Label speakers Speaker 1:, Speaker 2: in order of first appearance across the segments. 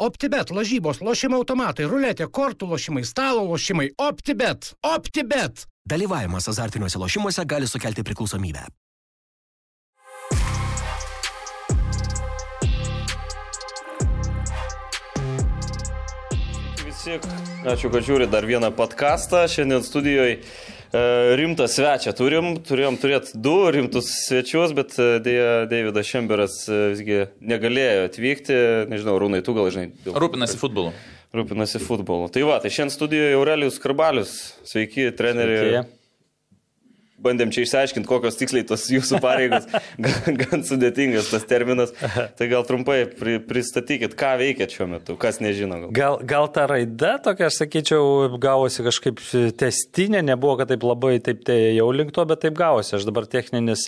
Speaker 1: OptiBet, lažybos, lošimo automatai, ruletė, kortų lošimai, stalo lošimai. OptiBet. OptiBet.
Speaker 2: Dalyvavimas azartiniuose lošimuose gali sukelti priklausomybę.
Speaker 3: Visi, ačiū, kad žiūri dar vieną podcastą. Šiandien studijoje rimtą svečią turim. Turėjom turėti du rimtus svečius, bet e, dėja Davidas Šemberas e, visgi negalėjo atvykti. Nežinau, Rūnai, tu gal žinai.
Speaker 4: Dėl... Rūpinasi futbolu.
Speaker 3: Rūpinasi futbolu. Tai va, tai šiandien studijoje Aurelijus Karbalius. Sveiki, treneri. Sveiki bandėm čia išsiaiškinti, kokios tiksliai tos jūsų pareigos, gan, gan sudėtingas tas terminas. Tai gal trumpai pri, pristatykit, ką veikiat šiuo metu, kas nežino.
Speaker 5: Gal. Gal, gal ta raida tokia, aš sakyčiau, gavosi kažkaip testinė, nebuvo, kad taip labai taip tai jau link to, bet taip gavosi. Aš dabar techninis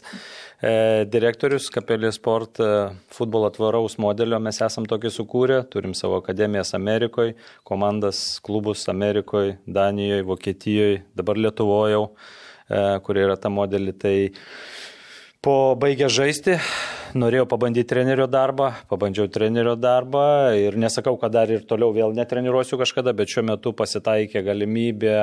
Speaker 5: e, direktorius Kapelė Sport e, futbolo tvaraus modelio, mes esam tokį sukūrę, turim savo akademijas Amerikoje, komandas, klubus Amerikoje, Danijoje, Vokietijoje, dabar Lietuvoje jau. E, kurie yra ta modelį. Tai po baigę žaisti norėjau pabandyti trenerio darbą, pabandžiau trenerio darbą ir nesakau, kad dar ir toliau vėl netreniruosiu kažkada, bet šiuo metu pasitaikė galimybė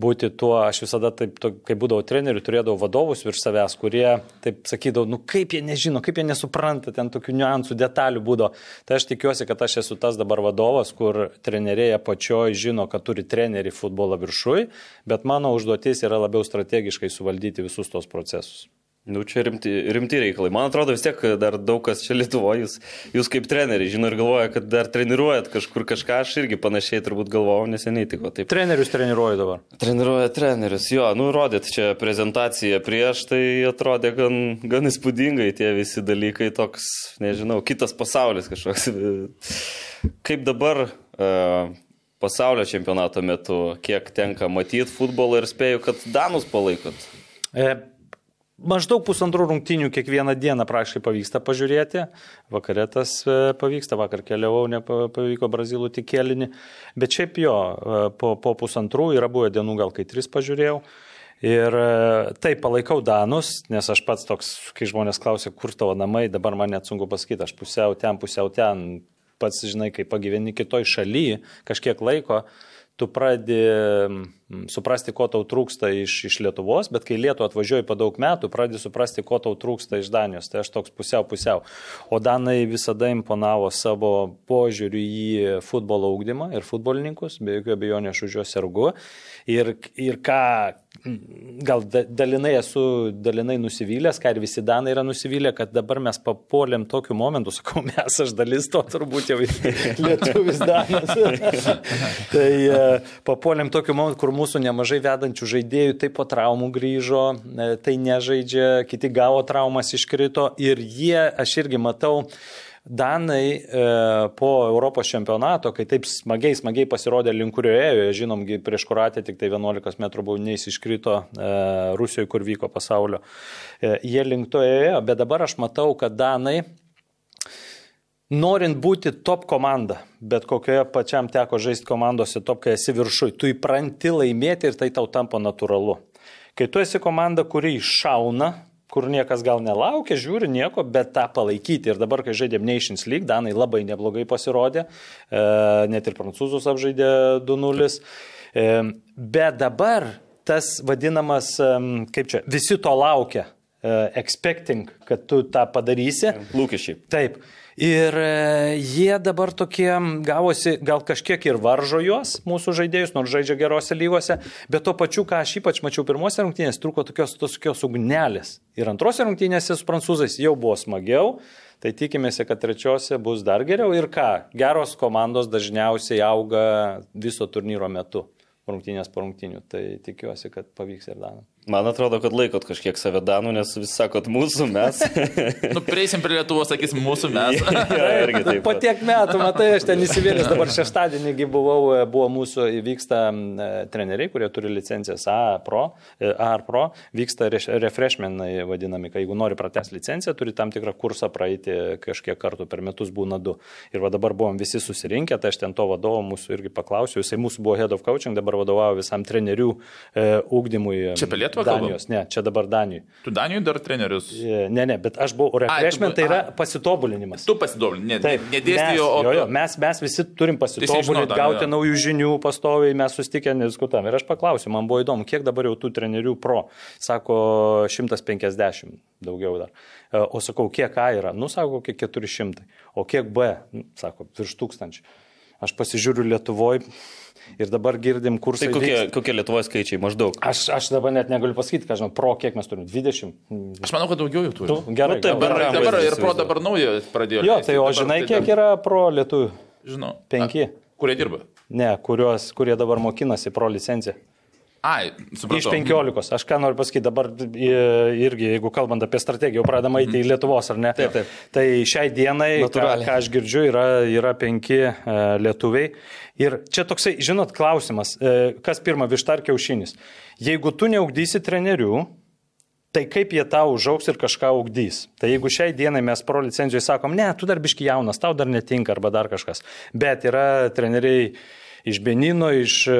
Speaker 5: būti tuo, aš visada taip, to, kai būdavau treneriu, turėdavau vadovus virš savęs, kurie taip sakydavo, nu kaip jie nežino, kaip jie nesupranta, ten tokių niuansų, detalių būdavo. Tai aš tikiuosi, kad aš esu tas dabar vadovas, kur trenerėje pačioj žino, kad turi trenerį futbolo viršui, bet mano užduotis yra labiau strategiškai suvaldyti visus tos procesus.
Speaker 3: Nu, čia rimti, rimti reikalai. Man atrodo, vis tiek dar daug kas čia Lietuvoje, jūs, jūs kaip treneriai, žinau ir galvoja, kad dar treniruojat kažkur kažką, aš irgi panašiai turbūt galvojau, neseniai tiko taip.
Speaker 5: Trenerius treniruoju dabar.
Speaker 3: Treniruoja trenerius, jo, nu, rodėt čia prezentaciją prieš, tai atrodė gan, gan įspūdingai tie visi dalykai, toks, nežinau, kitas pasaulis kažkoks. Kaip dabar uh, pasaulio čempionato metu, kiek tenka matyti futbolą ir spėju, kad Danus palaikot?
Speaker 5: E Maždaug pusantrų rungtinių kiekvieną dieną praškai pavyksta pažiūrėti. Vakarė tas e, pavyksta, vakar keliavau, nepavyko brazilų tik kelinį. Bet šiaip jo, e, po, po pusantrų yra buvę dienų, gal kai tris pažiūrėjau. Ir e, taip palaikau Danus, nes aš pats toks, kai žmonės klausia, kur tavo namai, dabar man net sunku pasakyti, aš pusiau ten, pusiau ten, pats žinai, kai pagyveni kitoj šalyje kažkiek laiko, tu pradedi suprasti, ko tau trūksta iš, iš Lietuvos, bet kai Lietuva atvažiuoji po daug metų, pradedi suprasti, ko tau trūksta iš Danijos. Tai aš toks pusiau pusiau. O Danai visada imponavo savo požiūriu į futbolo augdymą ir futbolininkus, be jokių abejonių aš už juos sergu. Ir, ir ką, gal dalinai esu dalinai nusivylęs, ką ir visi Danai yra nusivylę, kad dabar mes papuolėm tokiu momentu, sakau, mes aš dalis to turbūt jau lietuvis Danas. tai e, papuolėm tokiu momentu, kur mūsų nemažai vedančių žaidėjų taip po traumų grįžo, e, tai nežaidžia, kiti gavo traumas iškrito ir jie, aš irgi matau, Danai e, po Europos čempionato, kai taip smagiai, smagiai pasirodė link kurio ėjo, žinom, prieš Kroatiją tik tai 11 m baudiniais iškrito e, Rusijoje, kur vyko pasaulio, e, jie link to ėjo, bet dabar aš matau, kad Danai Norint būti top komanda, bet kokioje pačiam teko žaisti komandose top, kai esi viršui, tu įpranti laimėti ir tai tau tampa natūralu. Kai tu esi komanda, kuri iššauna, kur niekas gal nelaukia, žiūri nieko, bet tą palaikyti. Ir dabar, kai žaidėm Nations League, Danai labai neblogai pasirodė, e, net ir prancūzus apžaidė 2-0. E, bet dabar tas vadinamas, e, kaip čia, visi to laukia, expecting, kad tu tą padarysi.
Speaker 3: Lūkesčiai.
Speaker 5: Taip. Ir e, jie dabar tokie gavosi, gal kažkiek ir varžo juos, mūsų žaidėjus, nors žaidžia gerose lygose, bet tuo pačiu, ką aš ypač mačiau pirmose rungtynėse, trūko tokios, tokios ugnelės. Ir antrose rungtynėse su prancūzais jau buvo smagiau, tai tikimės, kad trečiose bus dar geriau. Ir ką, geros komandos dažniausiai auga viso turnyro metu, rungtynės po rungtynių, tai tikiuosi, kad pavyks ir Danam.
Speaker 3: Man atrodo, kad laikot kažkiek save Danų, nes vis sakot mūsų mes.
Speaker 4: nu, prieisim prie Lietuvos, sakysim mūsų mes.
Speaker 5: ja, irgi taip. Po tiek metų, matai, aš ten įsivėlęs, dabar šeštadienį buvau, e, buvo mūsų, vyksta e, treneriai, kurie turi licencijas A, Pro, e, A ar Pro, vyksta refreshmenai vadinami, kai jeigu nori pratęs licenciją, turi tam tikrą kursą praeiti kažkiek kartų per metus būna du. Ir va dabar buvom visi susirinkę, tai aš ten to vadovo mūsų irgi paklausiau, jisai mūsų buvo head of coaching, dabar vadovauja visam trenerių e, ūkdymui.
Speaker 4: Čia pelėtų Lietuvą kalbam?
Speaker 5: Danijos, ne, čia dabar Danijoj.
Speaker 4: Tu Danijoje dar trenerius.
Speaker 5: E, Ne, ne, bet aš buvau refreshment, tai yra
Speaker 4: ai.
Speaker 5: pasitobulinimas.
Speaker 4: Tu pasidoblinai, ne,
Speaker 5: Taip,
Speaker 4: nedėstė
Speaker 5: mes,
Speaker 4: jo, o
Speaker 5: jo, jo, mes, mes visi turim pasitobulinti,
Speaker 4: tą,
Speaker 5: gauti
Speaker 4: jo.
Speaker 5: naujų žinių pastoviai, mes susitikę nediskutam. Ir aš paklausiu, man buvo įdomu, kiek dabar jau tų trenerių pro. Sako, 150 daugiau dar. E, O sakau, kiek A yra? Nu, sako, kokie 400. O kiek B? Nu, Sako, virš tūkstančių. Aš pasižiūriu Lietuvoje ir dabar girdim kursai.
Speaker 3: Tai kokie,
Speaker 5: vyksta.
Speaker 3: kokie Lietuvoje skaičiai maždaug?
Speaker 5: Aš, aš dabar net negaliu pasakyti, ką žinau, pro kiek mes turim. 20.
Speaker 4: Aš manau, kad daugiau jų turi.
Speaker 5: Tu, gerai,
Speaker 3: Nu, tai
Speaker 4: Dabar, dabar
Speaker 3: vaizdą
Speaker 4: ir pro dabar naują pradėjo.
Speaker 5: Jo, tai o
Speaker 4: Dabar
Speaker 5: žinai,
Speaker 4: tai
Speaker 5: kiek
Speaker 4: dar-
Speaker 5: yra pro lietuvių?
Speaker 4: Žinau.
Speaker 5: Penki.
Speaker 4: A, Kurie dirba?
Speaker 5: Ne, kuriuos, kurie dabar mokinasi pro licenciją.
Speaker 4: Ai, supratau.
Speaker 5: Iš penkiolikos. Aš ką noriu pasakyti, dabar i- irgi, jeigu kalbant apie strategiją, jau pradedama eiti į Lietuvos, ar ne?
Speaker 3: Taip, taip.
Speaker 5: Tai šiai dienai, ką,
Speaker 3: Natūraliai.
Speaker 5: ką aš girdžiu, yra, yra penki e, lietuviai. Ir čia toksai, žinot, klausimas, e, kas pirma, višta ar kiaušinis. Jeigu tu neugdysi trenerių, tai kaip jie tau užauks ir kažką ugdys. Tai jeigu šiai dienai mes pro licencijoje sakom, ne, tu dar biški jaunas, tau dar netinka arba dar kažkas. Bet yra treneriai iš Benino, iš e,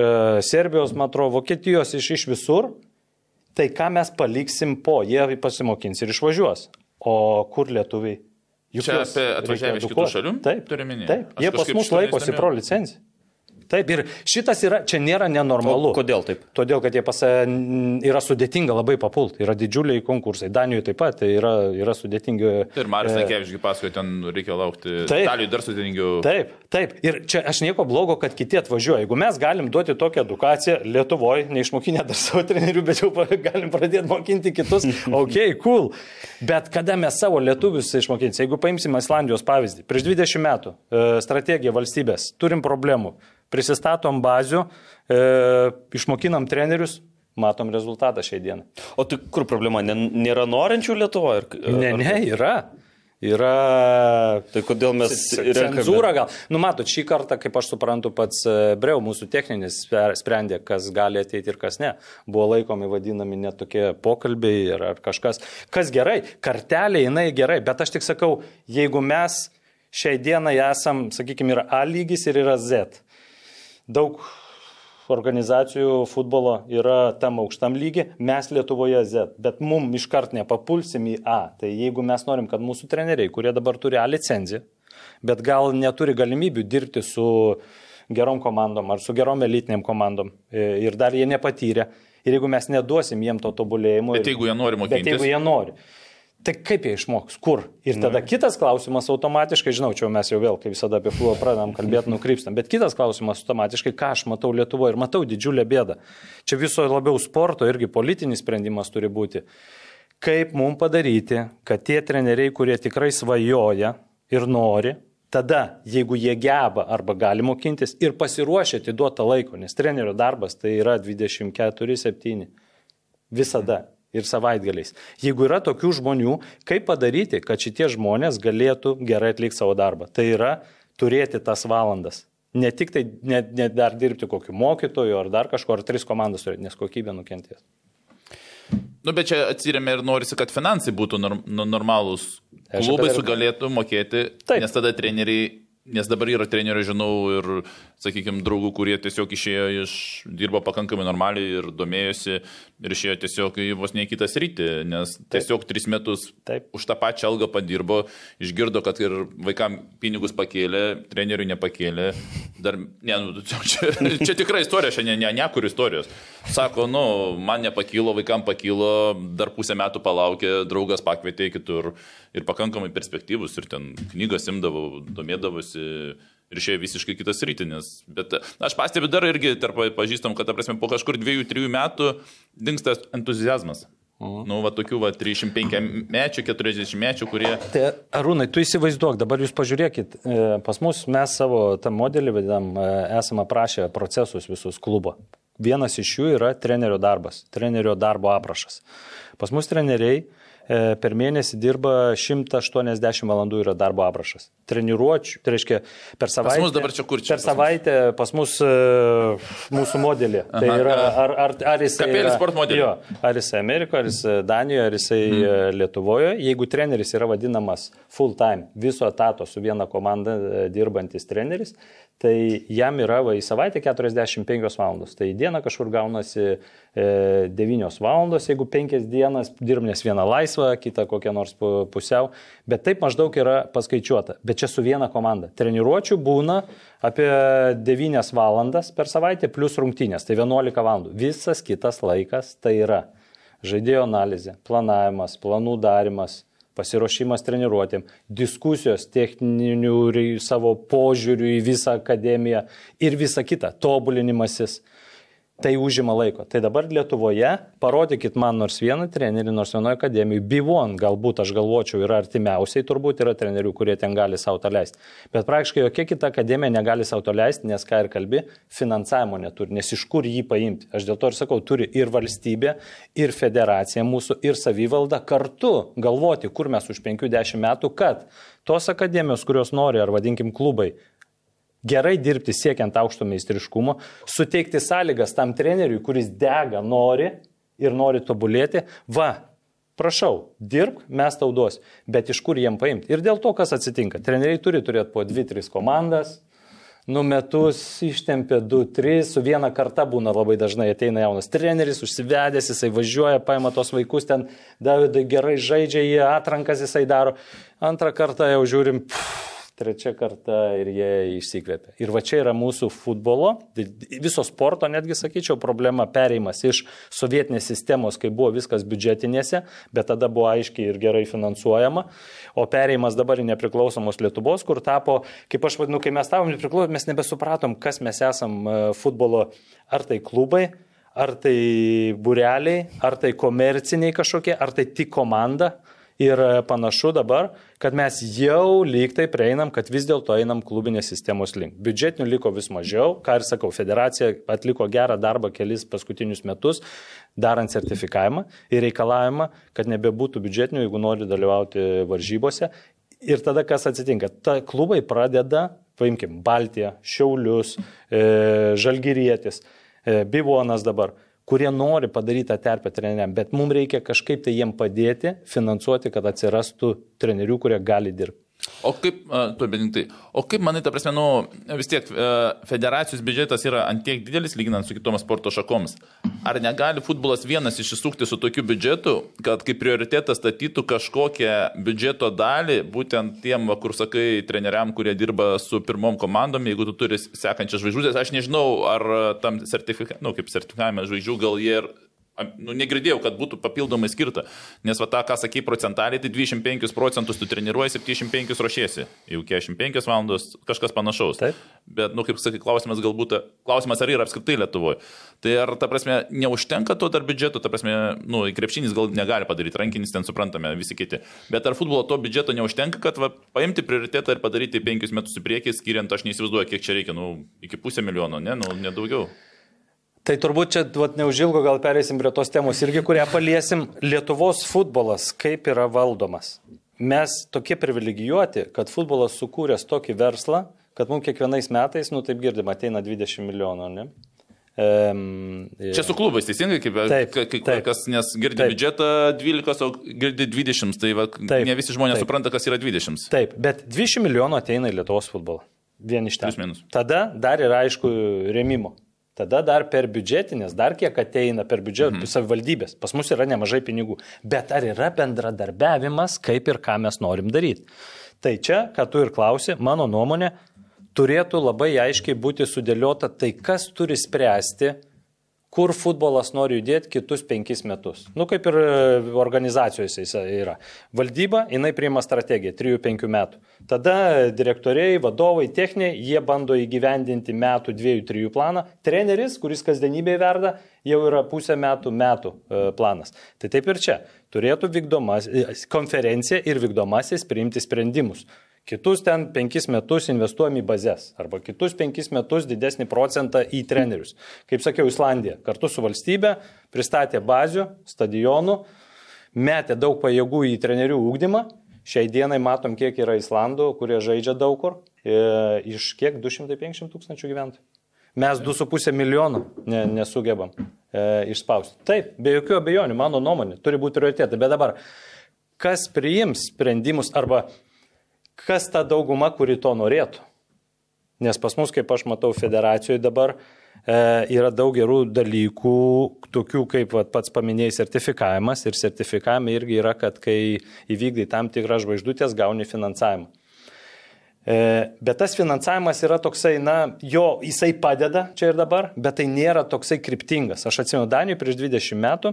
Speaker 5: Serbijos, man atrodo, Vokietijos, iš, iš visur. Tai ką mes paliksim po, jie pasimokins ir išvažiuos. O kur lietuviai? Juk
Speaker 4: Čia apie atvažiavę iš kitų šalių?
Speaker 5: Taip,
Speaker 4: Turi minėti.
Speaker 5: taip. Jie pas mus laikosi pro licenciją. Taip, ir šitas yra, čia nėra nenormalu.
Speaker 3: O kodėl taip?
Speaker 5: Todėl, kad jie pas, yra sudėtinga labai papult. Yra didžiuliai konkursai. Danijoje taip pat yra, yra sudėtingi.
Speaker 4: Tai ir Marius
Speaker 5: e,
Speaker 4: Nekevičius pasakojo, ten reikia laukti.
Speaker 5: Taip.
Speaker 4: Italijai dar sudėtingiau.
Speaker 5: Taip, taip. Ir čia aš nieko blogo, kad kiti atvažiuoja. Jeigu mes galim duoti tokią edukaciją Lietuvoje, neišmokinę dar savo trenerių, bet jau galim pradėti mokinti kitus, ok, cool. Bet kada mes savo lietuvius išmokinsim, jeigu paimsim Islandijos pavyzdį, prieš 20 metų e, strategija valstybės, turim problemų, prisistatom bazių, e, išmokinam trenerius, matom rezultatą šiai dienai.
Speaker 3: O tai kur problema? Nėra norinčių Lietuvoje?
Speaker 5: Ne, ne, yra. Yra
Speaker 3: Tai kodėl mes
Speaker 5: Cenzūra gal. Nu, matot, šį kartą, kaip aš suprantu, pats e, Breu, mūsų techninis, spre- sprendė, kas gali ateiti ir kas ne. Buvo laikomi vadinami net tokie pokalbiai ir ar kažkas. Kas gerai, kartelė jinai gerai, bet aš tik sakau, jeigu mes šiai dienai esam, sakykime, yra A lygis ir yra Z. Daug organizacijų futbolo yra tam aukštam lygi, mes Lietuvoje Z, bet mum iškart nepapulsim į A. Tai jeigu mes norim, kad mūsų treneriai, kurie dabar turi A licenciją, bet gal neturi galimybių dirbti su gerom komandom ar su gerom elitiniam komandom e, ir dar jie nepatyrė, ir jeigu mes neduosim jiem to tobulėjimo.
Speaker 4: Bet jeigu jie nori
Speaker 5: Bet
Speaker 4: mokintis.
Speaker 5: jeigu jie nori. Tai kaip jie išmoks? Kur? Ir tada kitas klausimas automatiškai, žinau, čia mes jau vėl, kaip visada apie futbolą pradedam kalbėti, nukrypstam, bet kitas klausimas automatiškai, ką aš matau Lietuvoje ir matau didžiulę bėdą. Čia viso labiau sporto irgi politinis sprendimas turi būti. Kaip mums padaryti, kad tie treneriai, kurie tikrai svajoja ir nori, tada, jeigu jie geba arba gali mokintis ir pasiruošia atiduotą laiko, nes trenerio darbas tai yra 24-7 visada ir savaitgaliais. Jeigu yra tokių žmonių, kaip padaryti, kad šitie žmonės galėtų gerai atlikti savo darbą? Tai yra turėti tas valandas. Ne tik tai, ne, ne dar dirbti kokiu mokytoju ar dar kažko, ar tris komandas turėti, nes kokybė nukentės.
Speaker 4: Nu, bet čia atsiriame ir norisi, kad finansai būtų norm, nu, normalūs. Klubai sugalėtų mokėti,
Speaker 5: Taip.
Speaker 4: nes tada treneriai, nes dabar yra trenerių, žinau, ir, sakykime, draugų, kurie tiesiog išėjo iš, dirbo pakankamai normaliai ir domėjosi ir išėjo tiesiog į vos ne kitą sritį, nes tiesiog tris metus
Speaker 5: Taip.
Speaker 4: už tą pačią algą padirbo, išgirdo, kad ir vaikam pinigus pakėlė, treneriui nepakėlė. Dar, ne, nu, čia, čia tikra istorija, šiandien ne, ne kur istorijos. Sako, nu, man nepakilo, vaikam pakilo, dar pusę metų palaukė, draugas pakvietė kitur ir pakankamai perspektyvus ir ten knygas imdavau, domėdavosi ir išėjo visiškai kitas rytinis. Bet aš pastebiu dar irgi tarp pažįstam, kad, ta prasme, po kažkur dviejų, trijų metų dinksta entuzijazmas. Nu, va tokių, va, 35 mečių, 40 mečių, kurie...
Speaker 5: Tai Arūnai, tu įsivaizduok, dabar jūs pažiūrėkit, e, pas mus mes savo tą modelį vadinam, e, esame aprašę procesus visus klubo. Vienas iš jų yra trenerio darbas, trenerio darbo aprašas. Pas mus treneriai e, per mėnesį dirba 180 valandų yra darbo aprašas. Treniruočių, tai reiškia per savaitę.
Speaker 4: mus dabar čia kur čia
Speaker 5: Per
Speaker 4: pas mus?
Speaker 5: savaitę pas mus e, mūsų modelį. Tai
Speaker 4: Aha.
Speaker 5: yra, ar, ar, ar jis
Speaker 4: Kapėlis sport modelį.
Speaker 5: Jo, ar jis Amerikoje, ar jis Danijoje, ar jis mm. Lietuvoje. Jeigu treneris yra vadinamas full time, viso etato su viena komanda e, dirbantis treneris, tai jam yra va, į savaitę 45 valandos. Tai į dieną kažkur gaunasi e, 9 valandos, jeigu 5 dienas dirbnės vieną laisvą, kitą kokią nors pu- pusiau. Bet taip maždaug yra paskaičiuota. Bet čia su viena komanda. Treniruočių būna apie 9 valandas per savaitę plus rungtynės. Tai 11 valandų. Visas kitas laikas tai yra žaidėjo analizė, planavimas, planų darimas, pasiruošimas treniruotėm, diskusijos techninių savo požiūrių į visą akademiją ir visa kita, tobulinimasis. Tai užima laiko. Tai dabar Lietuvoje parodykit man nors vieną trenerį, nors vienoje akademijoje. B1 galbūt aš galvočiau yra artimiausiai, turbūt yra trenerių, kurie ten gali savo to leisti. Bet praktiškai jokia kita akademija negali savo to leisti, nes ką ir kalbi, finansavimo neturi, nes iš kur jį paimti. Aš dėl to ir sakau, turi ir valstybė, ir federacija mūsų, ir savivalda kartu galvoti, kur mes už 50 metų, kad tos akademijos, kurios nori, ar vadinkim klubai, gerai dirbti siekiant aukšto meistriškumo, suteikti sąlygas tam treneriui, kuris dega, nori ir nori tobulėti, va, prašau, dirbk, mes tau duos, bet iš kur jiem paimti. Ir dėl to, kas atsitinka, treneriai turi turėti po 2-3 komandas, nu metus ištempė 2-3, su viena karta būna labai dažnai ateina jaunas treneris, užsivedęs, jisai važiuoja, paima tos vaikus ten, Davidai gerai žaidžia, jie atrankas jisai daro, antrą kartą jau žiūrim, pff, trečia karta ir jie išsikvėpia. Ir va čia yra mūsų futbolo, viso sporto netgi sakyčiau, problema pereimas iš sovietinės sistemos, kai buvo viskas biudžetinėse, bet tada buvo aiškiai ir gerai finansuojama, o pereimas dabar į nepriklausomos Lietuvos, kur tapo, kaip aš vadinu, kai mes tavom nepriklausomi, mes nebesupratom, kas mes esam e, futbolo, ar tai klubai, ar tai bureliai, ar tai komerciniai kažkokie, ar tai tik komanda. Ir e, panašu dabar, kad mes jau lyg tai prieinam, kad vis dėlto einam klubinės sistemos link. Biudžetinių liko vis mažiau, ką ir sakau, federacija atliko gerą darbą kelis paskutinius metus, darant sertifikavimą ir reikalavimą, kad nebebūtų biudžetinių, jeigu nori dalyvauti varžybose. Ir tada kas atsitinka? Ta klubai pradeda, paimkim, Baltiją, Šiaulius, e, Žalgyrietis, e, Bivonas dabar kurie nori padaryti tą terpę treneriam, bet mums reikia kažkaip tai jiem padėti, finansuoti, kad atsirastų trenerių, kurie gali dirbti.
Speaker 4: O kaip, tu benintai, o kaip manai, ta prasme, nu, vis tiek e, federacijos biudžetas yra antiek didelis lyginant su kitomis sporto šakomis. Ar negali futbolas vienas išsisukti su tokiu biudžetu, kad kaip prioritetą statytų kažkokią biudžeto dalį būtent tiem, kur sakai, treneriam, kurie dirba su pirmom komandom, jeigu tu turi sekančias žvaigždės, aš nežinau, ar tam sertifikavime, nu, kaip sertifikavime žvaigždžių, gal jie ir nu, negirdėjau, kad būtų papildomai skirta. Nes va tą, ką sakai, procentaliai, tai 25 procentus tu treniruoji, 75 ruošiesi. Jau 45 valandos kažkas panašaus.
Speaker 5: Taip.
Speaker 4: Bet, nu, kaip sakai, klausimas galbūt, klausimas ar yra apskritai Lietuvoje. Tai ar, ta prasme, neužtenka to dar biudžeto, ta prasme, nu, krepšinis gal negali padaryti, rankinis ten suprantame, visi kiti. Bet ar futbolo to biudžeto neužtenka, kad va, paimti prioritetą ir padaryti penkius metus į priekį, skiriant, aš neįsivaizduoju, kiek čia reikia, nu, iki pusę milijono, ne, nu, nedaugiau.
Speaker 5: Tai turbūt čia vat, neužilgo gal perėsim prie tos temos irgi, kurią paliesim. Lietuvos futbolas kaip yra valdomas. Mes tokie privilegijuoti, kad futbolas sukūręs tokį verslą, kad mums kiekvienais metais, nu taip girdim, ateina 20 milijonų, ne? Um,
Speaker 4: Čia su klubais, teisingai, kaip
Speaker 5: Taip,
Speaker 4: ka- kai
Speaker 5: taip.
Speaker 4: kas, nes girdi
Speaker 5: Taip.
Speaker 4: biudžetą 12, o girdi 20, tai va,
Speaker 5: Taip,
Speaker 4: ne visi žmonės
Speaker 5: taip.
Speaker 4: supranta, kas yra 20.
Speaker 5: Taip, bet 20 milijonų ateina į Lietuvos futbolą. Vien iš ten. Tada dar yra aišku remimo. Tada dar per biudžetinės, dar kiek ateina per biudžetą, mhm. savivaldybės. Pas mus yra nemažai pinigų. Bet ar yra bendradarbiavimas, kaip ir ką mes norim daryti? Tai čia, ką tu ir klausi, mano nuomonė, turėtų labai aiškiai būti sudėliota tai, kas turi spręsti, kur futbolas nori judėti kitus penkis metus. Nu, kaip ir e, organizacijose jis yra. Valdyba, jinai priima strategiją 3-5 metų. Tada direktoriai, vadovai, techniniai, jie bando įgyvendinti metų, dviejų, trijų planą. Treneris, kuris kasdienybėje verda, jau yra pusę metų metų e, planas. Tai taip ir čia. Turėtų vykdomas, e, konferencija ir vykdomasis priimti sprendimus. Kitus ten penkis metus investuojam į bazės arba kitus penkis metus didesnį procentą į trenerius. Kaip sakiau, Islandija kartu su valstybe pristatė bazių, stadionų, metė daug pajėgų į trenerių ūkdymą. Šiai dienai matom, kiek yra Islandų, kurie žaidžia daug kur. E, iš kiek 250 tūkstančių gyventojų. Mes 2,5 milijonų ne, nesugebam e, išspausti. Taip, be jokių abejonių, mano nuomonė, turi būti prioritetai. Bet dabar, kas priims sprendimus arba kas ta dauguma, kuri to norėtų? Nes pas mus, kaip aš matau, federacijoje dabar e, yra daug gerų dalykų, tokių kaip vat, pats paminėjai sertifikavimas. Ir sertifikavime irgi yra, kad kai įvykdai tam tikrą žvaigždutės, gauni finansavimą. E, bet tas finansavimas yra toksai, na, jo, jisai padeda čia ir dabar, bet tai nėra toksai kryptingas. Aš atsimenu Danijoje prieš 20 metų,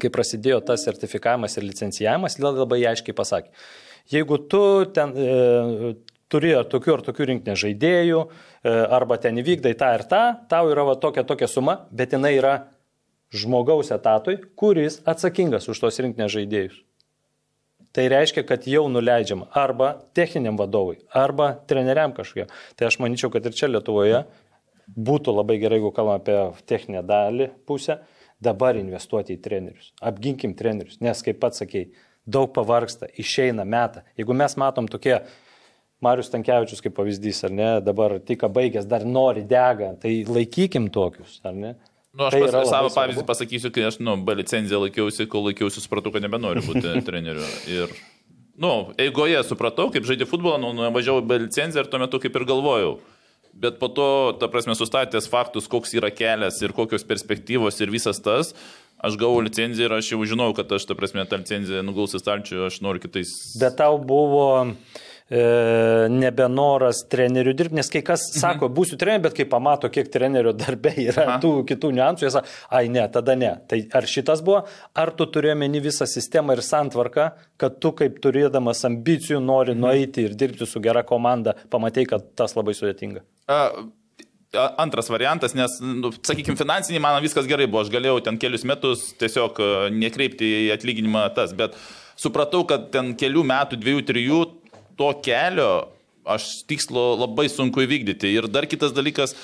Speaker 5: kai prasidėjo tas sertifikavimas ir licencijavimas, labai aiškiai pasakė, jeigu tu ten e, turi ar tokių ar tokių rinkinę žaidėjų, e, arba ten įvykdai tą ir tą, tau yra va tokia tokia suma, bet jinai yra žmogaus etatui, kuris atsakingas už tos rinkinės žaidėjus. Tai reiškia, kad jau nuleidžiama arba techniniam vadovui, arba treneriam kažkokie. Tai aš manyčiau, kad ir čia Lietuvoje būtų labai gerai, jeigu kalbame apie techninę dalį pusę, dabar investuoti į trenerius. Apginkim trenerius, nes kaip pats sakėjai, daug pavarksta, išeina metą. Jeigu mes matom tokie Marius Tankievičius kaip pavyzdys, ar ne, dabar tik baigęs, dar nori dega, tai laikykim tokius, ar ne?
Speaker 4: Nu, aš
Speaker 5: Tai
Speaker 4: pas, savo
Speaker 5: svarbu.
Speaker 4: pavyzdį pasakysiu, kai aš, nu, B licenciją laikiausi, kol laikiausi, supratau, kad nebenoriu būti treneriu. Ir, nu, eigoje supratau, kaip žaidė futbolą, nu, nuvažiavau B licenciją ir tuo metu kaip ir galvojau. Bet po to, ta prasme, sustatęs faktus, koks yra kelias ir kokios perspektyvos ir visas tas, aš gavau licenciją ir aš jau žinau, kad aš, ta prasme, tą licenciją nuguls į stalčių, aš noriu kitais.
Speaker 5: Bet tau buvo e, nebenoras trenerių dirbti, nes kai kas
Speaker 4: Mhm.
Speaker 5: sako, būsiu treneriu, bet kai pamato, kiek trenerių darbe yra
Speaker 4: Aha.
Speaker 5: tų kitų niuansų, jie sako, ai ne, tada ne. Tai ar šitas buvo, ar tu turėjai meni visą sistemą ir santvarką, kad tu kaip turėdamas ambicijų nori
Speaker 4: Mhm.
Speaker 5: nueiti ir dirbti su gera komanda, pamatai, kad tas labai sudėtinga.
Speaker 4: A- Antras variantas, nes, nu, sakykime, finansiniai man viskas gerai buvo, aš galėjau ten kelius metus tiesiog nekreipti į atlyginimą tas, bet supratau, kad ten kelių metų, dviejų, trijų to kelio aš tikslo labai sunku įvykdyti. Ir dar kitas dalykas,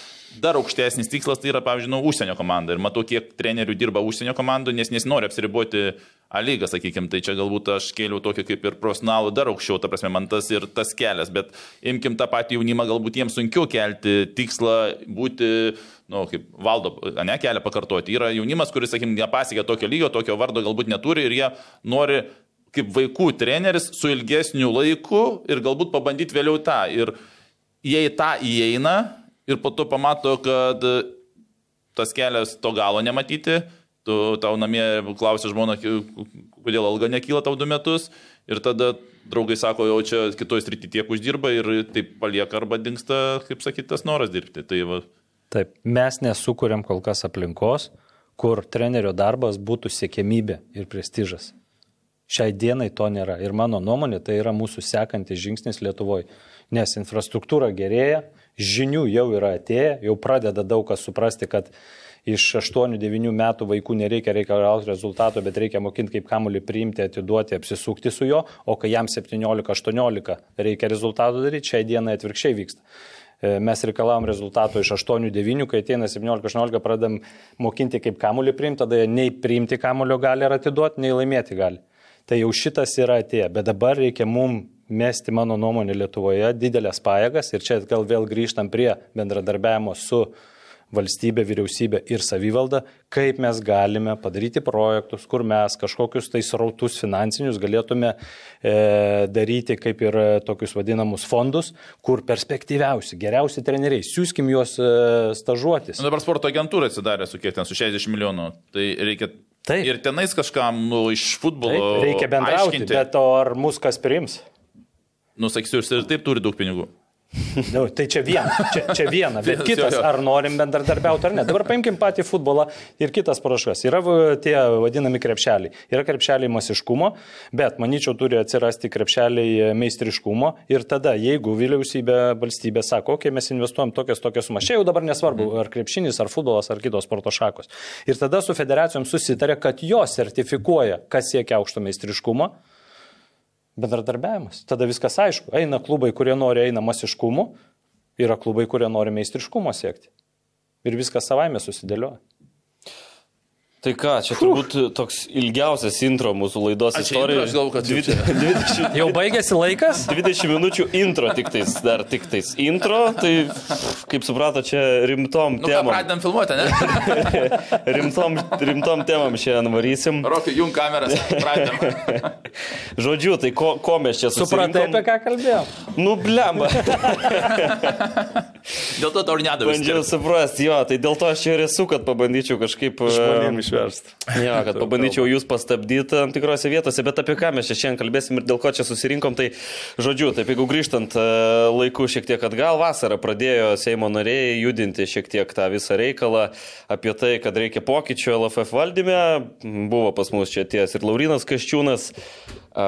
Speaker 4: dar aukštesnis tikslas tai yra, pavyzdžiui, nu, užsienio komanda. Ir matau, kiek trenerių dirba užsienio komandų, nes nesinori apsiriboti A lygą, sakykime, tai čia galbūt aš kėliau tokį kaip ir profesionalų dar aukščiau, ta prasme, man tas ir tas kelias, bet imkim tą patį jaunimą, galbūt jiems sunkiau kelti tikslą būti, na, nu, kaip valdo, ne kelią pakartoti. Yra jaunimas, kuris, sakykime, nepasiekė tokio lygio, tokio vardo galbūt neturi ir jie nori kaip vaikų treneris su ilgesniu laiku ir galbūt pabandyti vėliau tą. Ir jie į tą įeina ir po to pamato, kad tas kelias to galo nematyti, tu tau namie klausia žmona, kodėl alga nekyla tau du metus ir tada draugai sako, jau čia kitoj srity tiek uždirba ir taip palieka arba dinksta, kaip sakyt, tas noras dirbti. Tai va,
Speaker 5: Taip, mes nesukūrėm kol kas aplinkos, kur trenerio darbas būtų siekėmybė ir prestižas. Šiai dienai to nėra. Ir mano nuomonė, tai yra mūsų sekantis žingsnis Lietuvoje. Nes infrastruktūra gerėja, žinių jau yra atėję, jau pradeda daug kas suprasti, kad iš 8-9 metų vaikų nereikia reikalauti rezultato, bet reikia mokinti, kaip kamuolį priimti, atiduoti, apsisukti su juo, o kai jam 17-18 reikia rezultatų daryti, šiai dienai atvirkščiai vyksta. E, Mes reikalavom rezultato iš 8-9, kai ateina 17-18, pradedam mokinti, kaip kamuolį priimti, tada jie nei priimti kamulio gali ir atiduoti, nei laimėti gali. Tai jau šitas yra atėję, bet dabar reikia mum mesti, mano nuomonė, Lietuvoje didelės pajėgas ir čia gal vėl grįžtam prie bendradarbiavimo su valstybė, vyriausybė ir savivalda, kaip mes galime padaryti projektus, kur mes kažkokius tai srautus finansinius galėtume e, daryti kaip ir tokius vadinamus fondus, kur perspektyviausi, geriausi treneriai, siūskim juos e, stažuotis.
Speaker 4: nu, dabar sporto agentūra atsidarė su kiek ten, su 60 milijonų. Tai reikia
Speaker 5: Taip.
Speaker 4: ir tenais kažkam nu, iš futbolo.
Speaker 5: Taip, reikia bendrauti,
Speaker 4: aiškinti.
Speaker 5: bet ar mus kas priims?
Speaker 4: Nu, sakysiu, jis ir taip turi daug pinigų.
Speaker 5: Nu, tai čia viena, čia, čia viena, bet kitas, ar norim bendradarbiauti ar ne. Dabar paimkim patį futbolą ir kitas paraškas. Yra tie vadinami krepšeliai. Yra krepšeliai masiškumo, bet manyčiau turi atsirasti krepšeliai meistriškumo ir tada, jeigu vyriausybė, valstybė sako, okei, okay, mes investuojam tokias, tokias sumas, čia jau dabar nesvarbu, ar krepšinis, ar futbolas, ar kitos sporto šakos. Ir tada su federacijom susitarė, kad jos sertifikuoja, kas siekia aukšto meistriškumo. Bendradarbiavimas. Tada viskas aišku. Eina klubai, kurie nori eina masiškumu, yra klubai, kurie nori meistriškumo siekti. Ir viskas savaime susidėlioja.
Speaker 3: Tai ką, čia turbūt toks ilgiausias intro mūsų laidos istorijoje.
Speaker 4: aš galvoju, kad jau čia.
Speaker 3: 20,
Speaker 5: Jau baigėsi laikas?
Speaker 3: 20 minučių intro tik tais, dar tik tais intro, tai kaip suprato, čia rimtom
Speaker 4: Nu ką,
Speaker 3: temom.
Speaker 4: pradedam filmuoti, ne?
Speaker 3: Rimtom, rimtom temom šiandien varysim.
Speaker 4: Rokai, jung kameras, pradedam.
Speaker 3: Žodžiu, tai ko, ko mes čia
Speaker 5: Supratai,
Speaker 3: susirinkom?
Speaker 5: apie ką kalbėjom?
Speaker 3: Nu, blemba.
Speaker 4: Dėl to tau ir nedavė.
Speaker 3: Bandžiau suprasti, jo, tai dėl to aš čia ir esu, kad pabandyčiau kažkaip...
Speaker 5: Žmonėm
Speaker 3: e,
Speaker 5: išversti.
Speaker 3: Jo, kad pabandyčiau jūs pastabdyti tam tikrose vietose, bet apie ką mes čia šiandien kalbėsim ir dėl ko čia susirinkom, tai žodžiu, taip jeigu grįžtant e, laiku šiek tiek atgal, vasarą pradėjo Seimo nariai judinti šiek tiek tą visą reikalą apie tai, kad reikia pokyčių LFF valdyme, buvo pas mus čia ties ir Laurinas Kaščiūnas, a,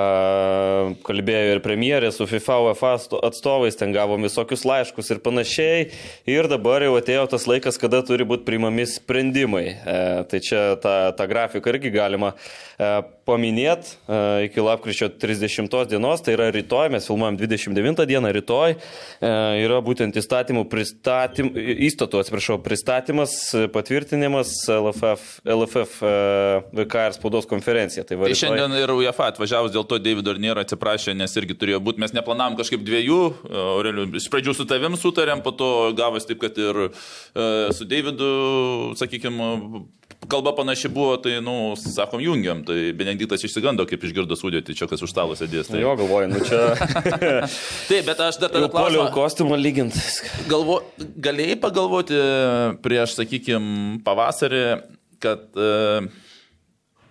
Speaker 3: kalbėjo ir premjerė su FIFA UEFA atsto- atstovais, ten gavom visokius laiškus ir panašiai. Ir dabar jau atėjo tas laikas, kada turi būti priimami sprendimai. E, tai čia tą, tą grafiką irgi galima e, paminėti e, iki lapkričio 30 dienos, tai yra rytoj, mes filmuojam 29 dieną, rytoj e, yra būtent įstatymų pristatym, įstatų, atsiprašau, pristatymas, patvirtinimas LFF, LFF VK ir spaudos konferencija. Tai, va,
Speaker 4: Tai šiandien ir UEFA atvažiavus dėl to Davido ir nėra atsiprašė, nes irgi turėjo būti, mes neplanavom kažkaip dviejų, Aureliu, iš pradžių su tavim sutarėm, po to gavosi taip, kad ir su Davidu, sakykime, kalba panaši buvo, tai, nu, sakom, jungiam, tai Benediktas išsigando, kaip išgirdo sudėti, čia kas už stalo sėdės. Tai...
Speaker 3: Jo, galvoju, nu čia
Speaker 4: Taip, bet aš dar tada klausiu,
Speaker 3: kostiumą lygint.
Speaker 4: galvo, galėjai pagalvoti prieš, sakykime, pavasarį, kad e,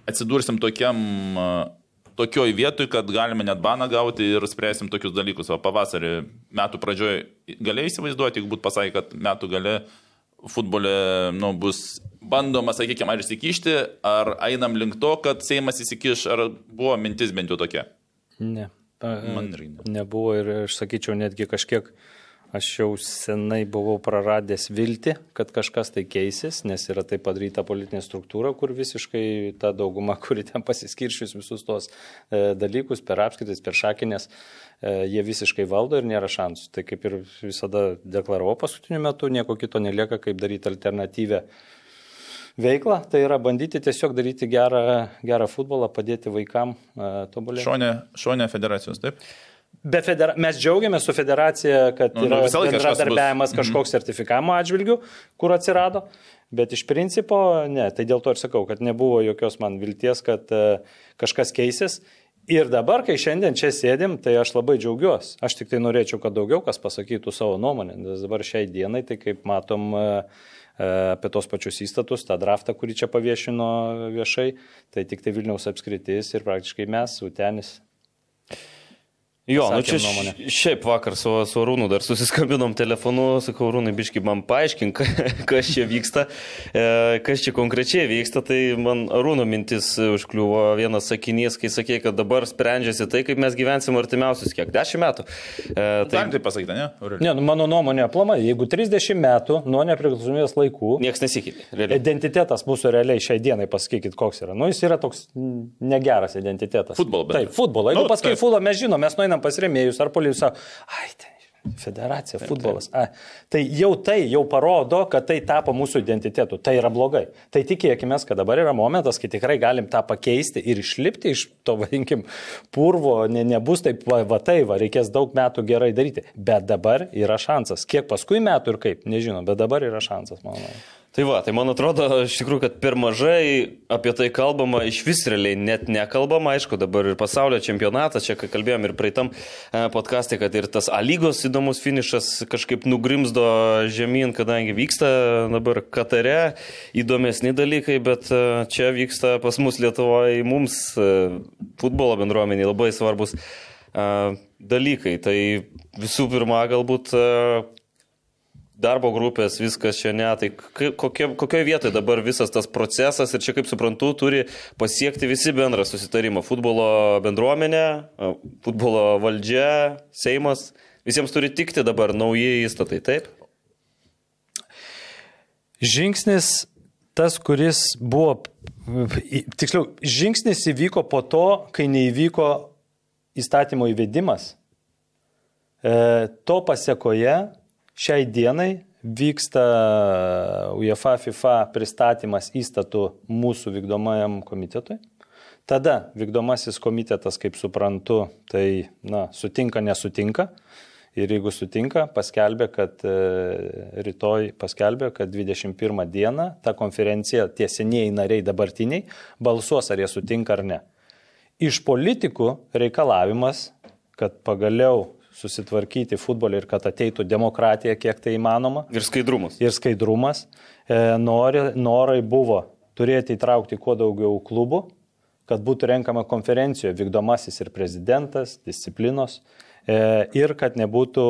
Speaker 4: atsidursim tokiam, e, tokioj vietoj, kad galime net baną gauti ir spręsim tokius dalykus. O pavasarį metų pradžioje galėjai įsivaizduoti, jeigu būtų pasakę, kad metų gale futbole nu, bus bandoma, sakykime, ar įsikišti, ar einam link to, kad Seimas įsikiš, ar buvo mintis bent jau tokia.
Speaker 5: Ne.
Speaker 4: Man irgi ne.
Speaker 5: Nebuvo ir aš sakyčiau netgi kažkiek, aš jau senai buvau praradęs viltį, kad kažkas tai keisis, nes yra tai padaryta politinė struktūra, kur visiškai ta dauguma, kuri ten pasiskiršius visus tos e, dalykus per apskaitis, per šakinės, e, jie visiškai valdo ir nėra šansų. Tai kaip ir visada deklaravau paskutiniu metu, nieko kito nelieka, kaip daryti alternatyvę veiklą, tai yra bandyti tiesiog daryti gerą, gerą futbolą, padėti vaikam uh, tobulėti.
Speaker 4: Šonė, šonė federacijos, taip?
Speaker 5: Be federa... Mes džiaugiamės su federacija, kad
Speaker 4: Nu,
Speaker 5: nu,
Speaker 4: nu,
Speaker 5: yra
Speaker 4: kažkas
Speaker 5: bendradarbiavimas
Speaker 4: bus.
Speaker 5: kažkoks sertifikavimo atžvilgių, kur atsirado, bet iš principo ne. Tai dėl to ir sakau, kad nebuvo jokios man vilties, kad e, kažkas keisis. Ir dabar, kai šiandien čia sėdim, tai aš labai džiaugiuosi. Aš tik tai norėčiau, kad daugiau kas pasakytų savo nuomonę, nes dabar šiai dienai, tai kaip matom e, e, apie tos pačius įstatus, tą draftą, kurį čia paviešino viešai, tai tik tai Vilniaus apskritis ir praktiškai mes, Utenis.
Speaker 3: Jo, nu čia
Speaker 5: nuomonę.
Speaker 3: š- šiaip vakar su, su Rūnu dar susiskambinom telefonu, sakau, Rūnai, biški man paaiškink, kas čia vyksta, e, kas čia konkrečiai vyksta, tai man Rūno mintis užkliuvo vienas sakinys, kai sakė, kad dabar sprendžiasi tai, kaip mes gyvensim artimiausius kiek, dešimt metų. E,
Speaker 4: Tai
Speaker 3: tai
Speaker 4: tai pasakyti, ne? Aurelijus?
Speaker 5: Ne, nu, mano nuomonė, aplamai, jeigu 30 metų nuo nepriklausomybės laikų
Speaker 3: niekas nesikeitė. realiai.
Speaker 5: identitetas mūsų realiai šiai dienai, pasakykit, koks yra. Nu, jis yra toks negeras identitetas.
Speaker 4: Futbolo jau.
Speaker 5: Taip, futbolo. Jeigu
Speaker 4: Nu,
Speaker 5: nu, pasakai futbolą, mes žinom, mes nueinam pas remėjus ar polius, ai, ten. Federacija, futbolas. A, tai jau tai jau parodo, kad tai tapo mūsų identitetu. Tai yra blogai. Tai tikėkime, kad dabar yra momentas, kai tikrai galim tą pakeisti ir išlipti iš to, vadinkim, purvo. Ne, nebus taip, va, va tai, va, reikės daug metų gerai daryti. Bet dabar yra šansas. Kiek paskui metų ir kaip, nežinau, bet dabar yra šansas, manau.
Speaker 3: Tai va, tai man atrodo, iš tikrųjų, kad per mažai apie tai kalbama, iš vis realiai net nekalbama, aišku, dabar ir pasaulio čempionatas, čia kai kalbėjom ir praeitam e, podcast'e, kad ir tas A lygos įdomus finišas kažkaip nugrimzdo žemyn, kadangi vyksta dabar Katare įdomesni dalykai, bet e, čia vyksta pas mus Lietuvoje mums e, futbolo bendruomeniai labai svarbus dalykai. Tai visų pirma, galbūt darbo grupės, viskas čia ne, tai kokie, kokioje vietoje dabar visas tas procesas ir čia, kaip suprantu, turi pasiekti visi bendrą susitarimą. Futbolo bendruomenė, futbolo valdžia, Seimas, visiems turi tikti dabar nauji įstatai, taip?
Speaker 5: Žingsnis tas, kuris buvo, tiksliau, žingsnis įvyko po to, kai neįvyko įstatymo įvedimas. E, to pasiekoje šiai dienai vyksta UEFA FIFA pristatymas įstatų mūsų vykdomajam komitetui. Tada vykdomasis komitetas, kaip suprantu, tai na, sutinka, nesutinka. Ir jeigu sutinka, paskelbė, kad e, rytoj paskelbė, kad 21 dieną ta konferencija, tie senieji nariai dabartiniai, balsuos, ar jie sutinka ar ne. Iš politikų reikalavimas, kad pagaliau susitvarkyti futbolį ir kad ateitų demokratija, kiek tai įmanoma.
Speaker 3: Ir skaidrumas.
Speaker 5: Ir skaidrumas. E, nori, norai buvo turėti įtraukti kuo daugiau klubų, kad būtų renkama konferencijoje vykdomasis ir prezidentas, disciplinos e, ir kad nebūtų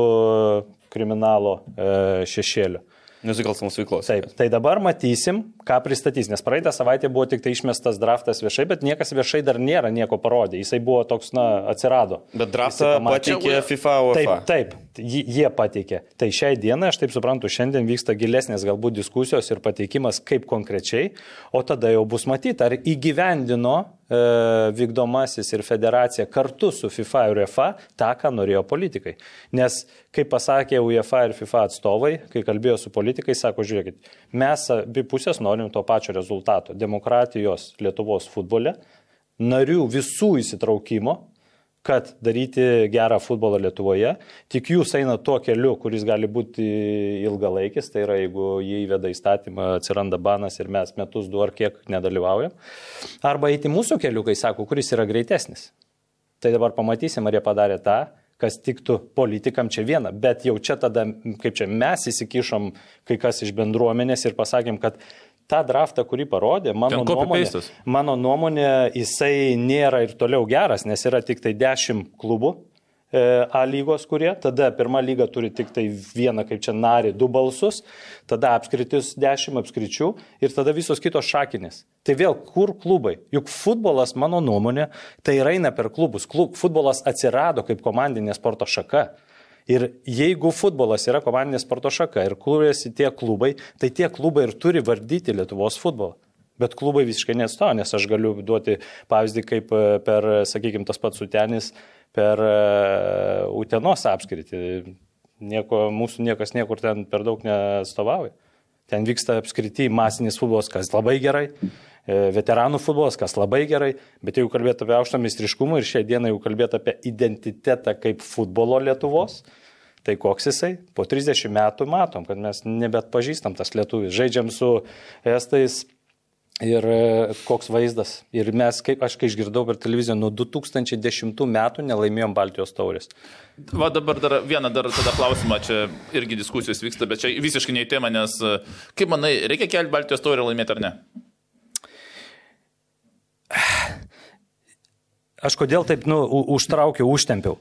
Speaker 5: kriminalo e, šešėlio.
Speaker 3: Nusikalstamos veiklos.
Speaker 5: Taip, tai dabar matysim, ką pristatys, nes praeitą savaitę buvo tik tai išmestas draftas viešai, bet niekas viešai dar nėra nieko parodė. Jisai buvo toks, na, atsirado.
Speaker 3: Bet draftą pateikė FIFA UEFA.
Speaker 5: Taip, taip, jie pateikė. Tai šiai dienai, aš taip suprantu, šiandien vyksta gilesnės galbūt diskusijos ir pateikimas, kaip konkrečiai, o tada jau bus matyti, ar įgyvendino e, vykdomasis ir federacija kartu su FIFA ir UEFA tą, ką norėjo politikai. Nes, kaip pasakė UEFA ir FIFA atstovai, kai kalbėjo su politikais, sako, žiūrėkit, mes abi pusės norim to pačio rezultato - demokratijos Lietuvos futbole, narių visų įsitraukimo, kad daryti gerą futbolą Lietuvoje. Tik jūs eina tuo keliu, kuris gali būti ilgalaikis, tai yra jeigu jį įveda įstatymą, atsiranda banas ir mes metus du ar kiek nedalyvaujam. Arba eiti mūsų keliu, kai sako, kuris yra greitesnis. Tai dabar pamatysim, ar jie padarė tą, kas tiktų politikam čia viena. Bet jau čia tada, kaip čia mes įsikišom, kai kas iš bendruomenės ir pasakėm, kad tą draftą, kurį parodė, mano nuomonė, mano nuomonė, jisai nėra ir toliau geras, nes yra tik tai 10 klubų. e, A lygos, kurie, tada pirma lyga turi tik tai vieną, kaip čia narį, du balsus, tada apskritis 10 apskričių ir tada visos kitos šakinės. Tai vėl, kur klubai? Juk futbolas, mano nuomonė, tai eina per klubus. Klub, futbolas atsirado kaip komandinė sporto šaka. Ir jeigu futbolas yra komandinė sporto šaka ir kūrėsi tie klubai, tai tie klubai ir turi vardyti Lietuvos futbolą. Bet klubai visiškai nesto, nes aš galiu duoti pavyzdį, kaip e, per, sakykime, tas pats Utenis, per e, Utenos apskritį. Nieko, mūsų niekas niekur ten per daug neatstovauja. Ten vyksta apskrity masinis futbolas, kas labai gerai, veteranų futbolas, kas labai gerai, bet jeigu kalbėt apie aukštą meistriškumą ir šią dieną jau kalbėt apie identitetą kaip futbolo Lietuvos, tai koks jisai? Po 30 metų matom, kad mes nebet pažįstam tas lietuvis. Žaidžiam su estais ir e, koks vaizdas. Ir mes, kaip aš kai išgirdau per televiziją, nuo 2010 metų nelaimėjom Baltijos taurės.
Speaker 4: Va dabar dar vieną dar tada klausimą, čia irgi diskusijos vyksta, bet čia visiškai ne į temą, nes e, kaip manai, reikia kelti Baltijos taurę laimėti ar ne?
Speaker 5: Aš kodėl taip, nu, užtraukiau, užtempiau.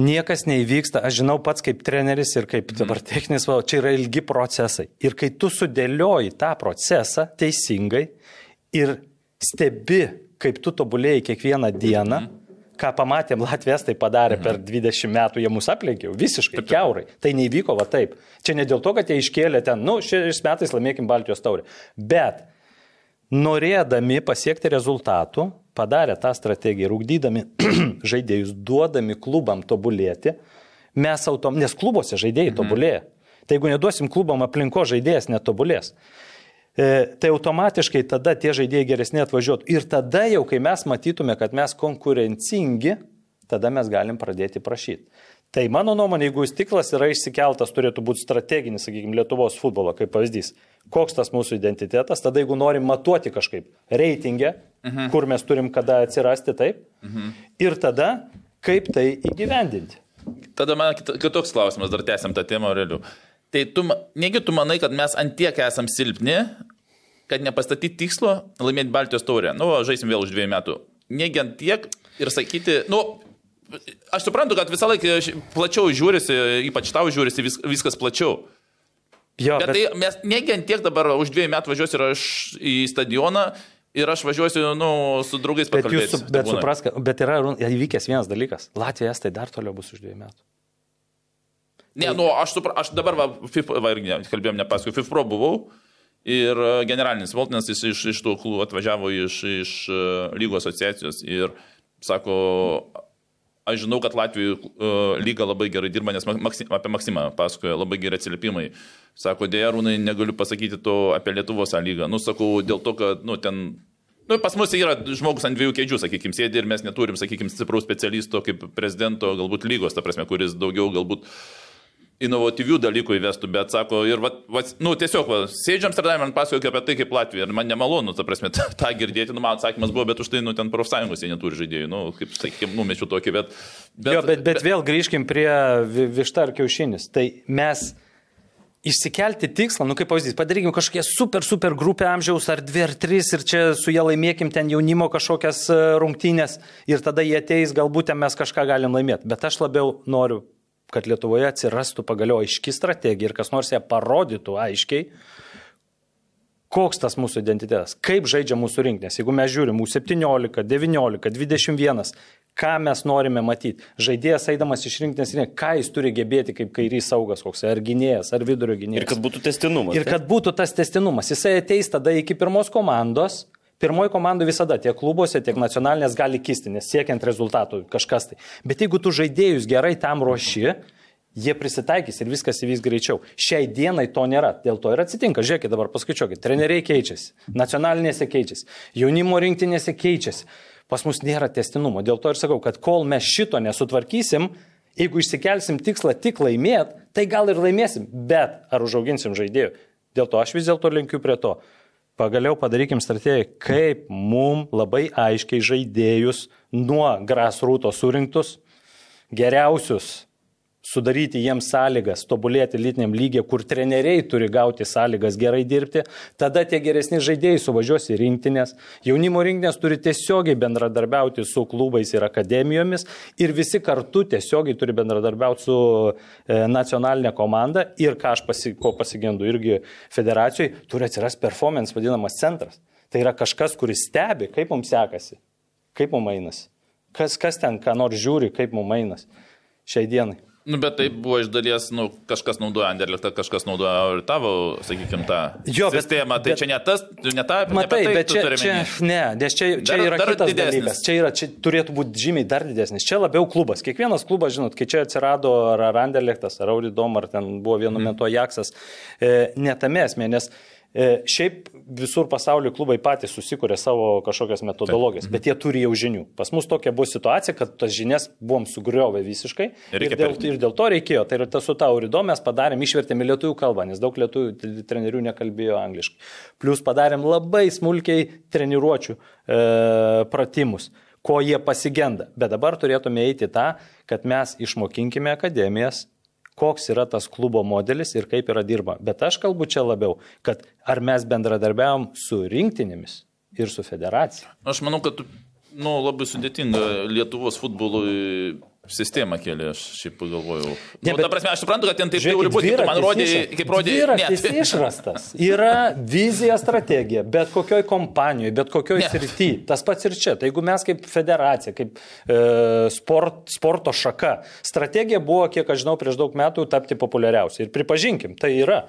Speaker 5: Niekas neįvyksta, aš žinau pats kaip treneris ir kaip dabar techninis, va, čia yra ilgi procesai. Ir kai tu sudėlioji tą procesą teisingai ir stebi, kaip tu tobulėjai kiekvieną dieną, ką pamatėm, Latvijas tai padarė per 20 metų, jie mus aplenkė visiškai keurai. Tai neįvyko va taip. Čia ne dėl to, kad jie iškėlė ten, nu, šiais metais laimėkim Baltijos taurę. Bet norėdami pasiekti rezultatų, padarė tą strategiją ir ugdydami žaidėjus, duodami klubam tobulėti, mes autom, nes klubuose žaidėjai tobulėja. Tai jeigu neduosim klubam aplinko žaidėjas netobulės. E, tai automatiškai tada tie žaidėjai geresni atvažiuotų. Ir tada jau, kai mes matytume, kad mes konkurencingi, tada mes galim pradėti prašyti. Tai mano nuomonė, jeigu stiklas yra išsikeltas, turėtų būti strateginis, sakykime, Lietuvos futbolo kaip pavyzdys. Koks tas mūsų identitetas, tada jeigu norim matuoti kažkaip reitingę, mhm. kur mes turim kada atsirasti taip, mhm. ir tada kaip tai įgyvendinti.
Speaker 4: Tada man kitoks klausimas, dar tęsiam tą temą, Aureliu. Tai tu, negi tu manai, kad mes antiek esam silpni, kad nepastatyti tikslo laimėti Baltijos taurę. Nu, žaisim vėl už dviejų metų. Negi antiek ir sakyti, nu, aš suprantu, kad visą laiką plačiau žiūrisi, ypač tau žiūrisi vis, viskas plačiau.
Speaker 5: Jo,
Speaker 4: Bet, bet tai mes negi antiek dabar už dviejų metų važiuosiu ir aš į stadioną ir aš važiuosiu, nu, su draugais
Speaker 5: Bet,
Speaker 4: pakalbėti.
Speaker 5: su- bet supras, bet yra įvykęs vienas dalykas. Latvija tai dar toliau bus už dviejų metų.
Speaker 4: Ne, nu, aš, supra, aš dabar, va, FIFA, va, irgi ne- kalbėjom ne paskui, FIFA buvau ir e, generalinis valdinas jis iš, iš tų klubų atvažiavo iš, iš e, lygų asociacijos ir sako, aš žinau, kad Latvijų uh, lyga labai gerai dirba, nes Maksim, apie Maksimą pasakoja labai geri atsiliepimai. Sako, dėja, rūnai, negaliu pasakyti to apie Lietuvos lygą. Nu, sakau, dėl to, kad, nu, ten Nu, pas mus yra žmogus ant dviejų kėdžių, sakykime, sėdi ir mes neturim, sakykime, stipraus specialisto kaip prezidento, galbūt lygos, ta prasme, kuris daugiau galbūt inovatyvių dalykų įvestų, bet sako, ir, va, va, nu, tiesiog, va, sėdžiam Amsterdame, man pasakoja apie tai, kaip Latvija, ir man nemalonu, ta prasme, tą, girdėti, nu, man atsakymas buvo, bet už tai, nu, ten profsąjungos jie neturi žaidėjų, nu, kaip, sakykime, numečiu tokį, bet...
Speaker 5: Bet, jo, bet, bet, bet vėl grįžkim prie višta ar kiaušinis. Tai mes išsikelti tikslą, nu kaip pavyzdys, padarykim kažkokią super, super grupę amžiaus ar dvi ar tris ir čia su jie laimėkim ten jaunimo kažkokias e, rungtynės ir tada jie ateis, galbūt ten mes kažką galim laimėti. Bet aš labiau noriu, kad Lietuvoje atsirastų pagaliau aiški strategija ir kas nors ją parodytų aiškiai, koks tas mūsų identitetas, kaip žaidžia mūsų rinkinės. Jeigu mes žiūrim U17, 19, 21, ką mes norime matyti. Žaidėjas eidamas iš rinktinės rinktinės, ką jis turi gebėti kaip kairys saugas koks, ar gynėjas, ar vidurio gynėjas.
Speaker 3: Ir kad būtų testinumas.
Speaker 5: Ir kad būtų tas testinumas. Jisai ateis tada iki pirmos komandos. Pirmoji komanda visada tiek klubuose, tiek nacionalinės gali kisti, nes siekiant rezultatų kažkas tai. Bet jeigu tu žaidėjus gerai tam ruoši, jie prisitaikys ir viskas įvyks greičiau. Šiai dienai to nėra, dėl to ir atsitinka. Žiūrėkit dabar, paskaičiuokit, treneriai keičiasi, nacionalinėse keičiasi, jaunimo rinktinėse keičiasi pas mus nėra testinumo. Dėl to ir sakau, kad kol mes šito nesutvarkysim, jeigu išsikelsim tikslą tik laimėt, tai gal ir laimėsim, bet ar užauginsim žaidėjų. Dėl to aš vis dėlto linkiu prie to. Pagaliau padarykim strategiją, kaip mum labai aiškiai žaidėjus nuo grasrūto surinktus, geriausius sudaryti jiems sąlygas tobulėti lytiniam lygiai, kur treneriai turi gauti sąlygas gerai dirbti, tada tie geresni žaidėjai suvažiuos į rinktinės. Jaunimo rinktinės turi tiesiogiai bendradarbiauti su klubais ir akademijomis ir visi kartu tiesiogiai turi bendradarbiauti su e, nacionalinė komanda ir ką aš pasi, ko pasigendu irgi federacijai, turi atsirasti performance vadinamas centras. Tai yra kažkas, kuris stebi, kaip mums sekasi, kaip mums einasi. Kas, kas ten, ką nors žiūri, kaip mums einasi šiai dienai.
Speaker 4: Nu, bet tai buvo iš dalies, nu, kažkas naudoja Anderlechtą, kažkas naudoja ir tavo, sakykime, tą jo, bet, sistemą. Tai bet, čia ne tas, ne ta,
Speaker 5: matai,
Speaker 4: ne tai,
Speaker 5: bet čia, čia, ne, nes čia, čia dar, yra dar kitas didesnis. dalykas. Čia, yra, čia turėtų būti žymiai dar didesnis. Čia labiau klubas. Kiekvienas klubas, žinot, kai čia atsirado ar Anderlechtas, ar Audidom, ar ten buvo vienu mm. metu Ajaxas, e, ne tame esmė, nes E, šiaip visur pasaulyje klubai patys susikūrė savo kažkokias metodologijas, Taip. bet jie turi jau žinių. Pas mus tokia buvo situacija, kad tas žinias buvom sugriovę visiškai ir, ir, dėl, ir dėl to reikėjo. Tai yra tas su taurido mes padarėm, išvertėme lietuvių kalbą, nes daug lietuvių trenerių nekalbėjo angliškai. Plus padarėm labai smulkiai treniruočių e, pratimus ko jie pasigenda. Bet dabar turėtume eiti tą, kad mes išmokinkime akademijas koks yra tas klubo modelis ir kaip yra dirba. Bet aš kalbu čia labiau, kad ar mes bendradarbiavom su rinktinėmis ir su federacija.
Speaker 4: Aš manau, kad nu, labai sudėtinga Lietuvos futbolui sistemą kėlė, aš šiaip pagalvojau. Ne, nu, ta prasme, aš suprantu, kad ten taip turi būti, man rodė, kaip rodė.
Speaker 5: Dviratis išrastas. Yra vizija, strategija, bet kokioj kompanijoje, bet kokioj srity. Tas pats ir čia. Tai jeigu mes kaip federacija, kaip e, sport, sporto šaka, strategija buvo, kiek aš žinau, prieš daug metų tapti populiariausia. Ir pripažinkim, tai yra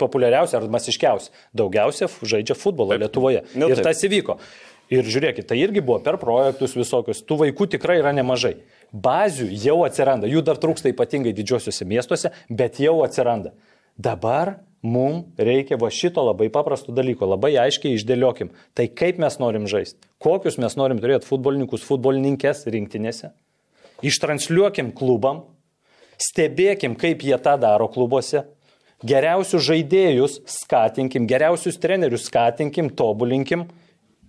Speaker 5: populiariausia ar masiškiausia. Daugiausia žaidžia futbolą Lietuvoje. Nu, ir tas įvyko. Ir žiūrėkit, tai irgi buvo per projektus visokius. Tų vaikų tikrai yra nemažai bazių jau atsiranda, jų dar trūksta ypatingai didžiosiuose miestuose, bet jau atsiranda. Dabar mums reikia va šito labai paprasto dalyko, labai aiškiai išdėliokim. Tai kaip mes norim žaisti, kokius mes norim turėti futbolininkus, futbolininkės rinktinėse, ištransliuokim klubam, stebėkim, kaip jie tą daro klubuose, geriausius žaidėjus skatinkim, geriausius trenerius skatinkim, tobulinkim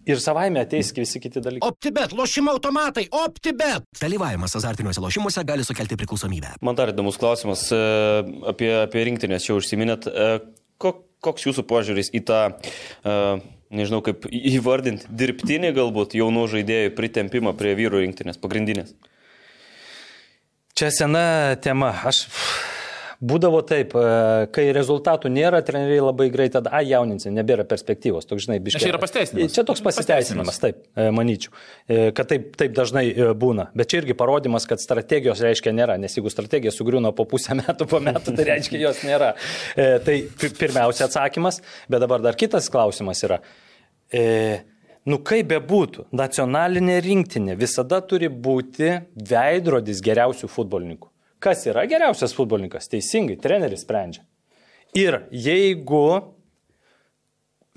Speaker 5: Ir savaime ateis visi kiti dalykai.
Speaker 1: OptiBet, lošimo automatai, OptiBet.
Speaker 2: Dalyvavimas azartiniuose lošimuose gali sukelti priklausomybę.
Speaker 3: Man dar įdomus klausimas e, apie, apie rinktinės, jau užsiminėt. E, koks jūsų požiūris į tą, e, nežinau kaip įvardinti, dirbtinį galbūt jaunų žaidėjų pritempimą prie vyrų rinktinės pagrindinės?
Speaker 5: Čia sena tema. Aš Būdavo taip, e, kai rezultatų nėra, treneriai labai greitai tada, a, jauninsi, nebėra perspektyvos, toks, žinai, biškai.
Speaker 4: Čia yra pasiteisinimas.
Speaker 5: Čia toks pasiteisinimas, taip, e, manyčiau, e, kad taip, taip dažnai būna. Bet čia irgi parodimas, kad strategijos reiškia nėra, nes jeigu strategija sugriūna po pusę metų, po metų, tai reiškia jos nėra. Tai pirmiausia atsakymas, bet dabar dar kitas klausimas yra. Nu kaip bebūtų, nacionalinė rinktinė visada turi būti veidrodis geriausių futbolininkų. Kas yra geriausias futbolininkas? Teisingai, treneris sprendžia. Ir jeigu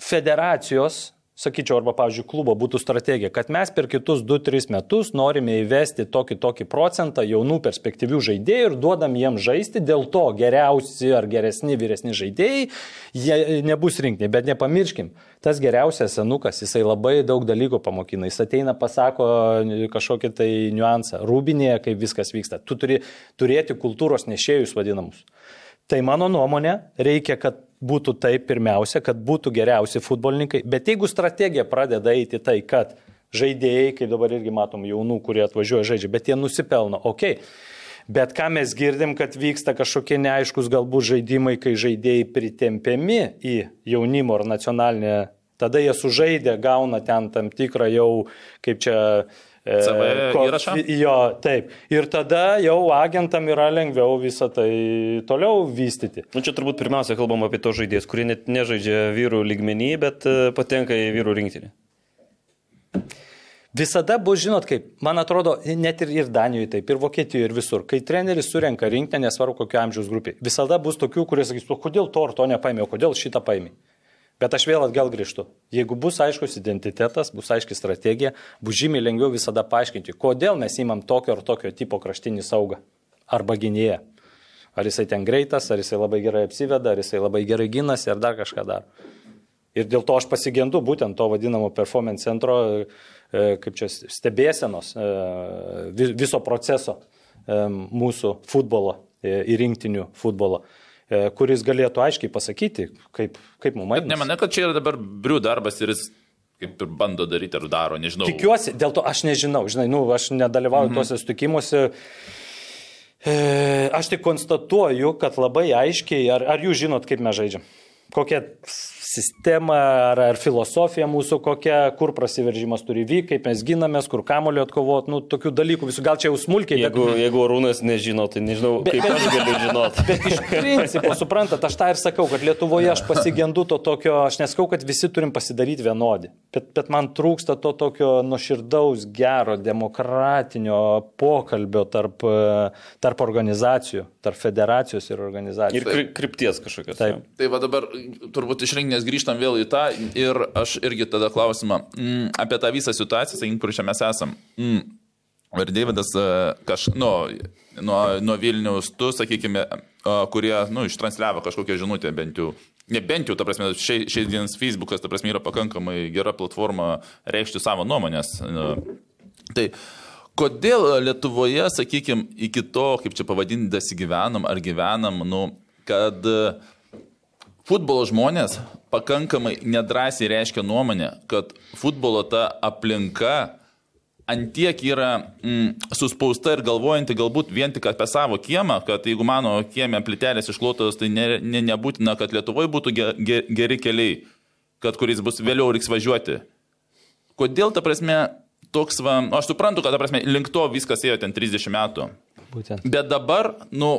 Speaker 5: federacijos, sakyčiau, arba, pavyzdžiui, klubo būtų strategija, kad mes per kitus 2-3 metus norime įvesti tokį tokį procentą jaunų perspektyvių žaidėjų ir duodam jiems žaisti, dėl to geriausi ar geresni vyresni žaidėjai, jie nebus rinkti. Bet nepamirškim, tas geriausias senukas, jisai labai daug dalykų pamokina, jis ateina, pasako kažkokį tai niuansą, rūbinėje, kaip viskas vyksta. Tu turi turėti kultūros nešėjus vadinamus. Tai mano nuomonė, reikia, kad būtų taip pirmiausia, kad būtų geriausi futbolininkai, bet jeigu strategija pradeda eiti tai, kad žaidėjai, kaip dabar irgi matom jaunų, kurie atvažiuoja žaidžia, bet jie nusipelno, okei. Okay. Bet ką mes girdim, kad vyksta kažkokie neaiškus galbūt žaidimai, kai žaidėjai pritempiami į jaunimo ar nacionalinę, tada jie sužaidė, gauna ten tam tikrą jau, kaip čia,
Speaker 4: CV
Speaker 5: ko-
Speaker 4: įrašą?
Speaker 5: Jo, taip. Ir tada jau agentam yra lengviau visą tai toliau vystyti.
Speaker 3: Nu, čia turbūt pirmiausia kalbam apie to žaidėjus, kurie net nežaidžia vyrų lygmenį, bet e, patenka į vyrų rinktinį.
Speaker 5: Visada bus, žinot, kaip, man atrodo, net ir, ir Danijoje taip, ir Vokietijoje, ir visur. Kai treneris surenka rinktinę, nesvarbu kokio amžiaus grupė, visada bus tokių, kurie sakys, kodėl to ar to nepaėmė, kodėl šitą paėmė. Bet aš vėl atgal grįžtu. Jeigu bus aiškus identitetas, bus aiški strategija, bus žymiai lengviau visada paaiškinti, kodėl mes įmam tokio ar tokio tipo kraštinį saugą arba gynėją. Ar jisai ten greitas, ar jisai labai gerai apsiveda, ar jisai labai gerai gynasi, ar dar kažką daro. Ir dėl to aš pasigendu būtent to vadinamo performance centro, e, kaip čia stebėsenos, e, vi- viso proceso e, mūsų futbolo ir rinktinių futbolo, kuris galėtų aiškiai pasakyti, kaip, kaip mums einasi.
Speaker 4: nemanai, kad čia yra dabar brių darbas ir jis kaip ir bando daryti ar daro, nežinau.
Speaker 5: Tikiuosi, dėl to aš nežinau, žinai, nu, aš nedalyvauju mhm. tuose sutikimuose. E, aš tik konstatuoju, kad labai aiškiai, ar, ar jūs žinot, kaip mes žaidžiam? Kokia sistema ar, ar filosofija mūsų, kokia, kur prasiveržimas turi vykti, kaip mes ginamės, kur kamulio atkovot, nu, tokių dalykų visų, gal čia jau smulkiai,
Speaker 3: Jeigu, jeigu Arūnas nežino, tai nežinau,
Speaker 5: Bet-
Speaker 3: kaip aš galiu žinoti.
Speaker 5: Bet iš principo, suprantat, aš tą ir sakau, kad Lietuvoje aš pasigendu to tokio, aš nesakau, kad visi turim pasidaryti vienodi, bet, bet man trūksta to tokio nuoširdaus, gero, demokratinio pokalbio tarp, e, tarp organizacijų, tarp federacijos ir organizacijų.
Speaker 3: Ir kry, krypties kažkokios.
Speaker 5: Taip.
Speaker 4: Tai va dabar turbūt iš rinkinės grįžtam vėl į tą ir aš irgi tada klausimą mm, apie tą visą situaciją, sakykim, kur čia mes esam. Mm. Ir Davidas, e, kaž, nu, nuo, nuo Vilnius, tu, sakykime, e, kurie, nu, ištransliavo kažkokią žinutę bent jau. Ne bent jau, ta prasme, šia- šiais dienas Facebookas, ta prasme, yra pakankamai gera platforma reikšti savo nuomonės. E, Tai kodėl Lietuvoje, sakykime, iki to, kaip čia pavadinti, dasigyvenam ar gyvenam, nu, kad e, futbolo žmonės pakankamai nedrasiai reiškia nuomonę, kad futbolo ta aplinka antiek yra mm, suspausta ir galvojanti galbūt vien tik apie savo kiemą, kad jeigu mano kiemė plitelės išklotos, tai ne, ne, nebūtina, kad Lietuvoje būtų ge, ge, geri keliai, kad kuris bus vėliau reiks važiuoti. Kodėl, ta prasme, toks va, nu, aš suprantu, kad, ta prasme, link to viskas ėjo ten 30 metų.
Speaker 5: Būtent.
Speaker 4: Bet dabar, nu,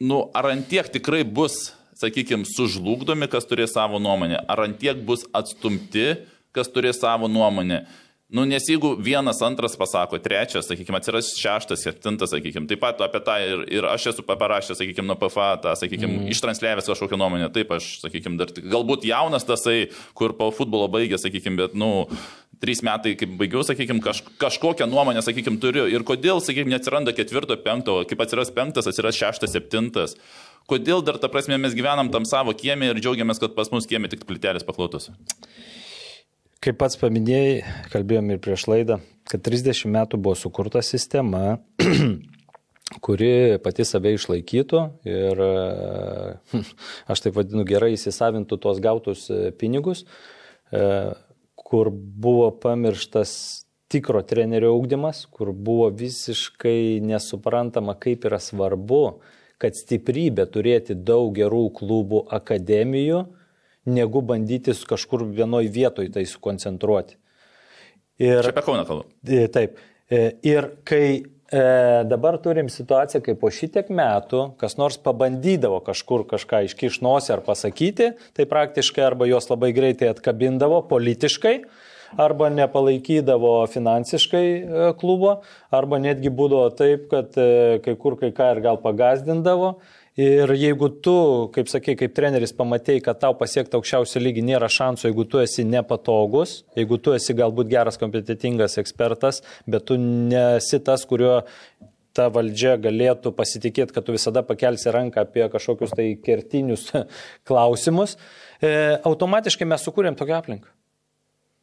Speaker 4: nu ar antiek tikrai bus, sakykime, sužlugdomi, kas turės savo nuomonę, ar antiek bus atstumti, kas turės savo nuomonę. Nu, nes jeigu vienas, antras pasako, trečias, sakykime, atsiras šeštas, septintas, sakykime, taip pat apie tą ir, ir aš esu parašęs, sakykime, nuo PFA, tą, sakykime, mm. ištransliavęs kažkokią nuomonę, taip aš, sakykime, dar galbūt jaunas tasai, kur po futbolo baigė, sakykime, bet, nu, trys metai, kaip baigiau, sakykime, kaž, kažkokią nuomonę, sakykime, turiu. Ir kodėl, sakykime, neatsiranda ketvirto, penkto, kaip atsiras penktas, atsiras šeštas, septintas. Kodėl dar, ta prasme, mes gyvenam tam savo kiemė ir džiaugiamės, kad pas mus kiemė tik plitelės paklotos.
Speaker 5: Kaip pats paminėjai, kalbėjom ir prieš laidą, kad 30 metų buvo sukurta sistema, kuri pati save išlaikytų ir, aš taip vadinu, gerai įsisavintų tuos gautus e, pinigus, e, kur buvo pamirštas tikro trenerio augdymas, kur buvo visiškai nesuprantama, kaip yra svarbu, kad stiprybė turėti daug gerų klubų akademijų, negu bandytis kažkur vienoj vietoj tai sukoncentruoti. Ir,
Speaker 4: Čia apie Kauną kalbu.
Speaker 5: E, Taip. E, Ir kai e, dabar turim situaciją, kai po šitiek metų kas nors pabandydavo kažkur kažką iškišnosi ar pasakyti, tai praktiškai arba juos labai greitai atkabindavo politiškai, arba nepalaikydavo finansiškai e, klubo, arba netgi būdavo taip, kad e, kai kur kai ką ir gal pagazdindavo. Ir jeigu tu, kaip sakai, kaip treneris pamatėjai, kad tau pasiekti aukščiausią lygį nėra šansų, jeigu tu esi nepatogus, jeigu tu esi galbūt geras, kompetitingas ekspertas, bet tu nesi tas, kurio ta valdžia galėtų pasitikėti, kad tu visada pakelsi ranką apie kažkokius tai kertinius klausimus, e, automatiškai mes sukūrėm tokią aplinką.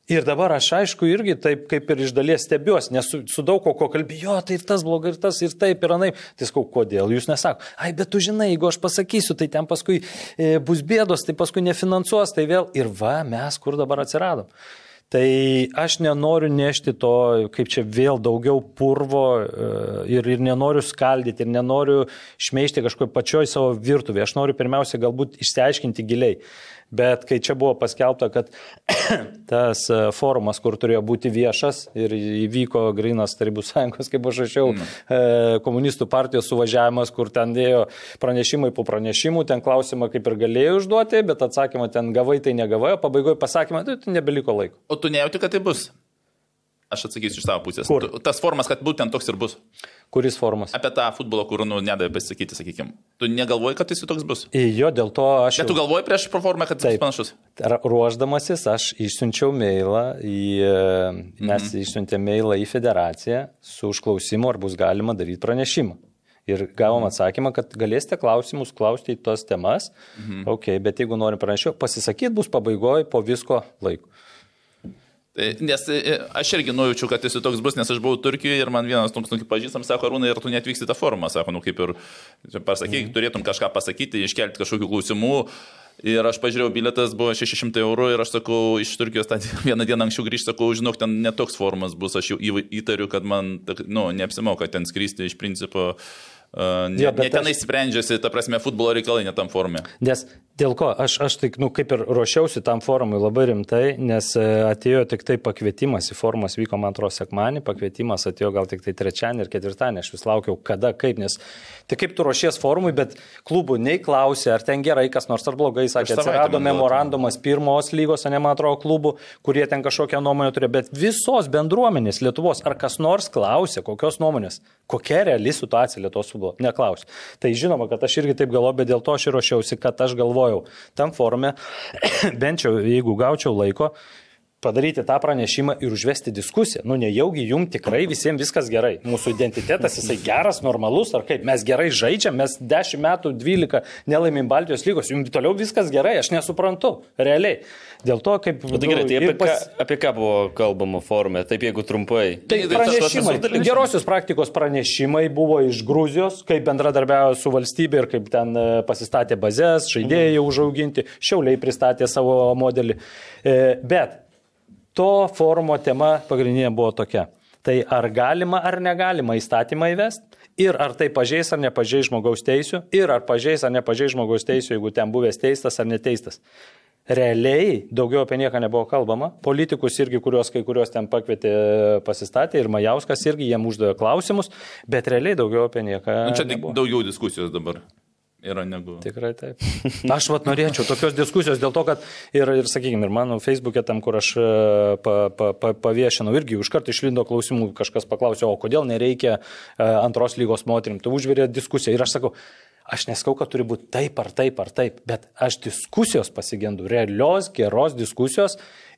Speaker 5: Ir dabar aš aišku irgi taip kaip ir iš dalies stebiuosi, nes su, su daug ko, ko kalbėjau, tai tas blogai, ir tas, ir taip, ir anaip. Tai sakau, kodėl jūs nesako, ai, bet tu žinai, jeigu aš pasakysiu, tai ten paskui e, bus bėdos, tai paskui nefinansuos, tai vėl. Ir va, mes kur dabar atsiradom. Tai aš nenoriu nešti to, kaip čia vėl daugiau purvo e, ir, ir nenoriu skaldyti, ir nenoriu šmeišti kažkokio pačioj savo virtuvėje. Aš noriu pirmiausia galbūt išsiaiškinti giliai. Bet kai čia buvo paskelbta, kad tas e, forumas, kur turėjo būti viešas ir įvyko Grinas Tarybų sąjungos, kaip aš rašiau, mm. komunistų partijos suvažiavimas, kur ten dėjo pranešimai po pranešimų, ten klausimą kaip ir galėjau užduoti, bet atsakymą ten gavai, tai negavai, o pabaigoje pasakymą, tai nebeliko laiko.
Speaker 4: O tu nejauti, kad tai bus? Aš atsakysiu iš savo pusės.
Speaker 5: Kur?
Speaker 4: Tas formas, kad būtent toks ir bus.
Speaker 5: Kuris formas?
Speaker 4: Apie tą futbolą, kur, nu, nedavė pasakyti, sakykime. Tu negalvoji, kad jis toks bus?
Speaker 5: Jo, dėl to aš...
Speaker 4: Bet tu galvoji prieš proformą, kad jis panašus?
Speaker 5: Ruoždamasis, aš išsiunčiau mailą, į, mes mhm. išsiuntėme mailą į federaciją su užklausimu, ar bus galima daryti pranešimą. Ir gavom mhm. atsakymą, kad galėsite klausimus klausti į tos temas. Mhm. Ok, bet jeigu norim pranešti, pasisakyti bus pabaigoje po visko laiko.
Speaker 4: Tai, nes e, aš irgi nujaučiu, kad jis toks bus, nes aš buvau Turkijoje ir man vienas toks nuki pažįstam, sako, Arūnai, ir tu netvyksi tą formą, sako, nu kaip ir, pasakyk, mm. turėtum kažką pasakyti, iškelti kažkokių klausimų. Ir aš pažiūrėjau, biletas buvo 600 eurų ir aš sakau, iš Turkijos tą vieną dieną anksčiau grįžti, sakau, žinok, ten netoks formas bus, aš jau įtariu, kad man, nu, neapsimoka ten skristi iš principo. Uh, ne, ja, ne tenai aš... sprendžiasi, ta prasme, futbolo reikalai netam formė.
Speaker 5: Nes Dėl ko? Aš, aš taip, nu, kaip ir ruošiausi tam forumui labai rimtai, nes e, atėjo tik tai pakvietimas į forumas, vyko man atrodo sekmanį, pakvietimas atėjo gal tik tai trečiąjį ir ketvirtąjį, aš vis laukiau, kada, kaip, nes tai kaip tu ruošies forumui, bet klubų nei klausė, ar ten gerai, kas nors ar blogai, sakė, atsirado memorandumas pirmos lygos, ne man atrodo, klubų, kurie ten kažkokią nuomonę turėjo, bet visos bendruomenės Lietuvos, ar kas nors klausė, kokios nuomonės, kokia reali situacija Lietuvos futbolo, neklausė. Tai žinoma, kad aš irgi taip galvoju, bet dėl to aš ir ruošiausi, kad aš galvoju, galvojau tam forume, bent jau jeigu gaučiau laiko, padaryti tą pranešimą ir užvesti diskusiją. Nu, nejaugi jum tikrai visiems viskas gerai. Mūsų identitetas jisai geras, normalus, ar kaip mes gerai žaidžiam, mes 10 metų, 12 nelaimim Baltijos lygos, jums toliau viskas gerai, aš nesuprantu, realiai. Dėl to, kaip...
Speaker 3: Na, tai gerai, tai apie, pas... ką, apie ką buvo kalbama forume, taip jeigu trumpai.
Speaker 5: Tai pranešimai, gerosios praktikos pranešimai buvo iš Gruzijos, kaip bendradarbiavo su valstybė ir kaip ten e, pasistatė bazės, žaidėjai užauginti, šiauliai pristatė savo modelį. E, bet to forumo tema pagrindinė buvo tokia. Tai ar galima ar negalima įstatymą įvesti? Ir ar tai pažeis ar nepažeis žmogaus teisų? Ir ar pažeis ar nepažeis žmogaus teisų, jeigu ten buvęs teistas ar neteistas? Realiai daugiau apie nieką nebuvo kalbama. Politikus irgi, kuriuos kai kuriuos ten pakvietė pasistatė ir Majauskas irgi jiem uždavė klausimus, bet realiai daugiau apie nieką.
Speaker 4: Nu, čia nebuvo. daugiau diskusijos dabar yra negu.
Speaker 5: Tikrai taip. Aš vat norėčiau tokios diskusijos dėl to, kad ir, ir sakykime, ir mano Facebook'e tam, kur aš e, pa, pa, pa, paviešinau, irgi užkart išlindo klausimų, kažkas paklausė, o kodėl nereikia e, antros lygos moterim. Tu užvirė diskusiją ir aš sakau, Aš neskau, kad turi būti taip ar taip ar taip, bet aš diskusijos pasigendu, realios, geros diskusijos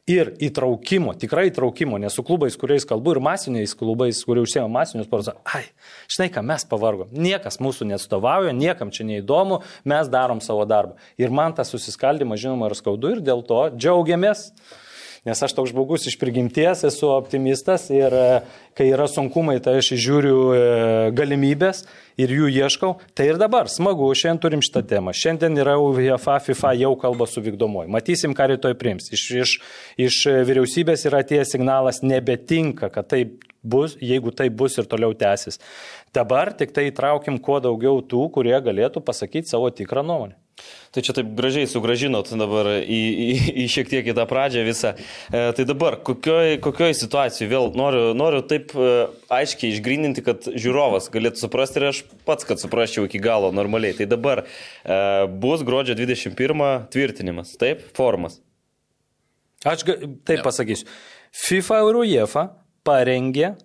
Speaker 5: ir įtraukimo, tikrai įtraukimo, nes su klubais, kuriais kalbu ir masiniais klubais, kurie užsiema masinius sportus, ai, žinai, ką mes pavargom, niekas mūsų neatstovauja, niekam čia neįdomu, mes darom savo darbą. Ir man tas susiskaldimas, žinoma, yra skaudu ir dėl to džiaugiamės. Nes aš toks žmogus iš prigimties esu optimistas ir e, kai yra sunkumai, tai aš žiūriu e, galimybės ir jų ieškau. Tai ir dabar smagu, šiandien turim šitą temą. Šiandien yra UEFA, FIFA jau kalba su vykdomoju. Matysim, ką rytoj priims. Iš, iš, iš vyriausybės yra atėjęs signalas, nebetinka, kad taip bus, jeigu tai bus ir toliau tęsis. Dabar tik tai įtraukim kuo daugiau tų, kurie galėtų pasakyti savo tikrą nuomonę.
Speaker 3: Tai čia taip gražiai sugražinot dabar į, į, į šiek tiek į tą pradžią visą. E, tai dabar, kokioj, kokioj situacijai vėl noriu, noriu taip e, aiškiai išgrininti, kad žiūrovas galėtų suprasti ir aš pats, kad suprasčiau iki galo normaliai. Tai dabar e, bus gruodžio 21 tvirtinimas, taip, formas.
Speaker 5: Aš ga- taip pasakysiu. FIFA ir UEFA parengė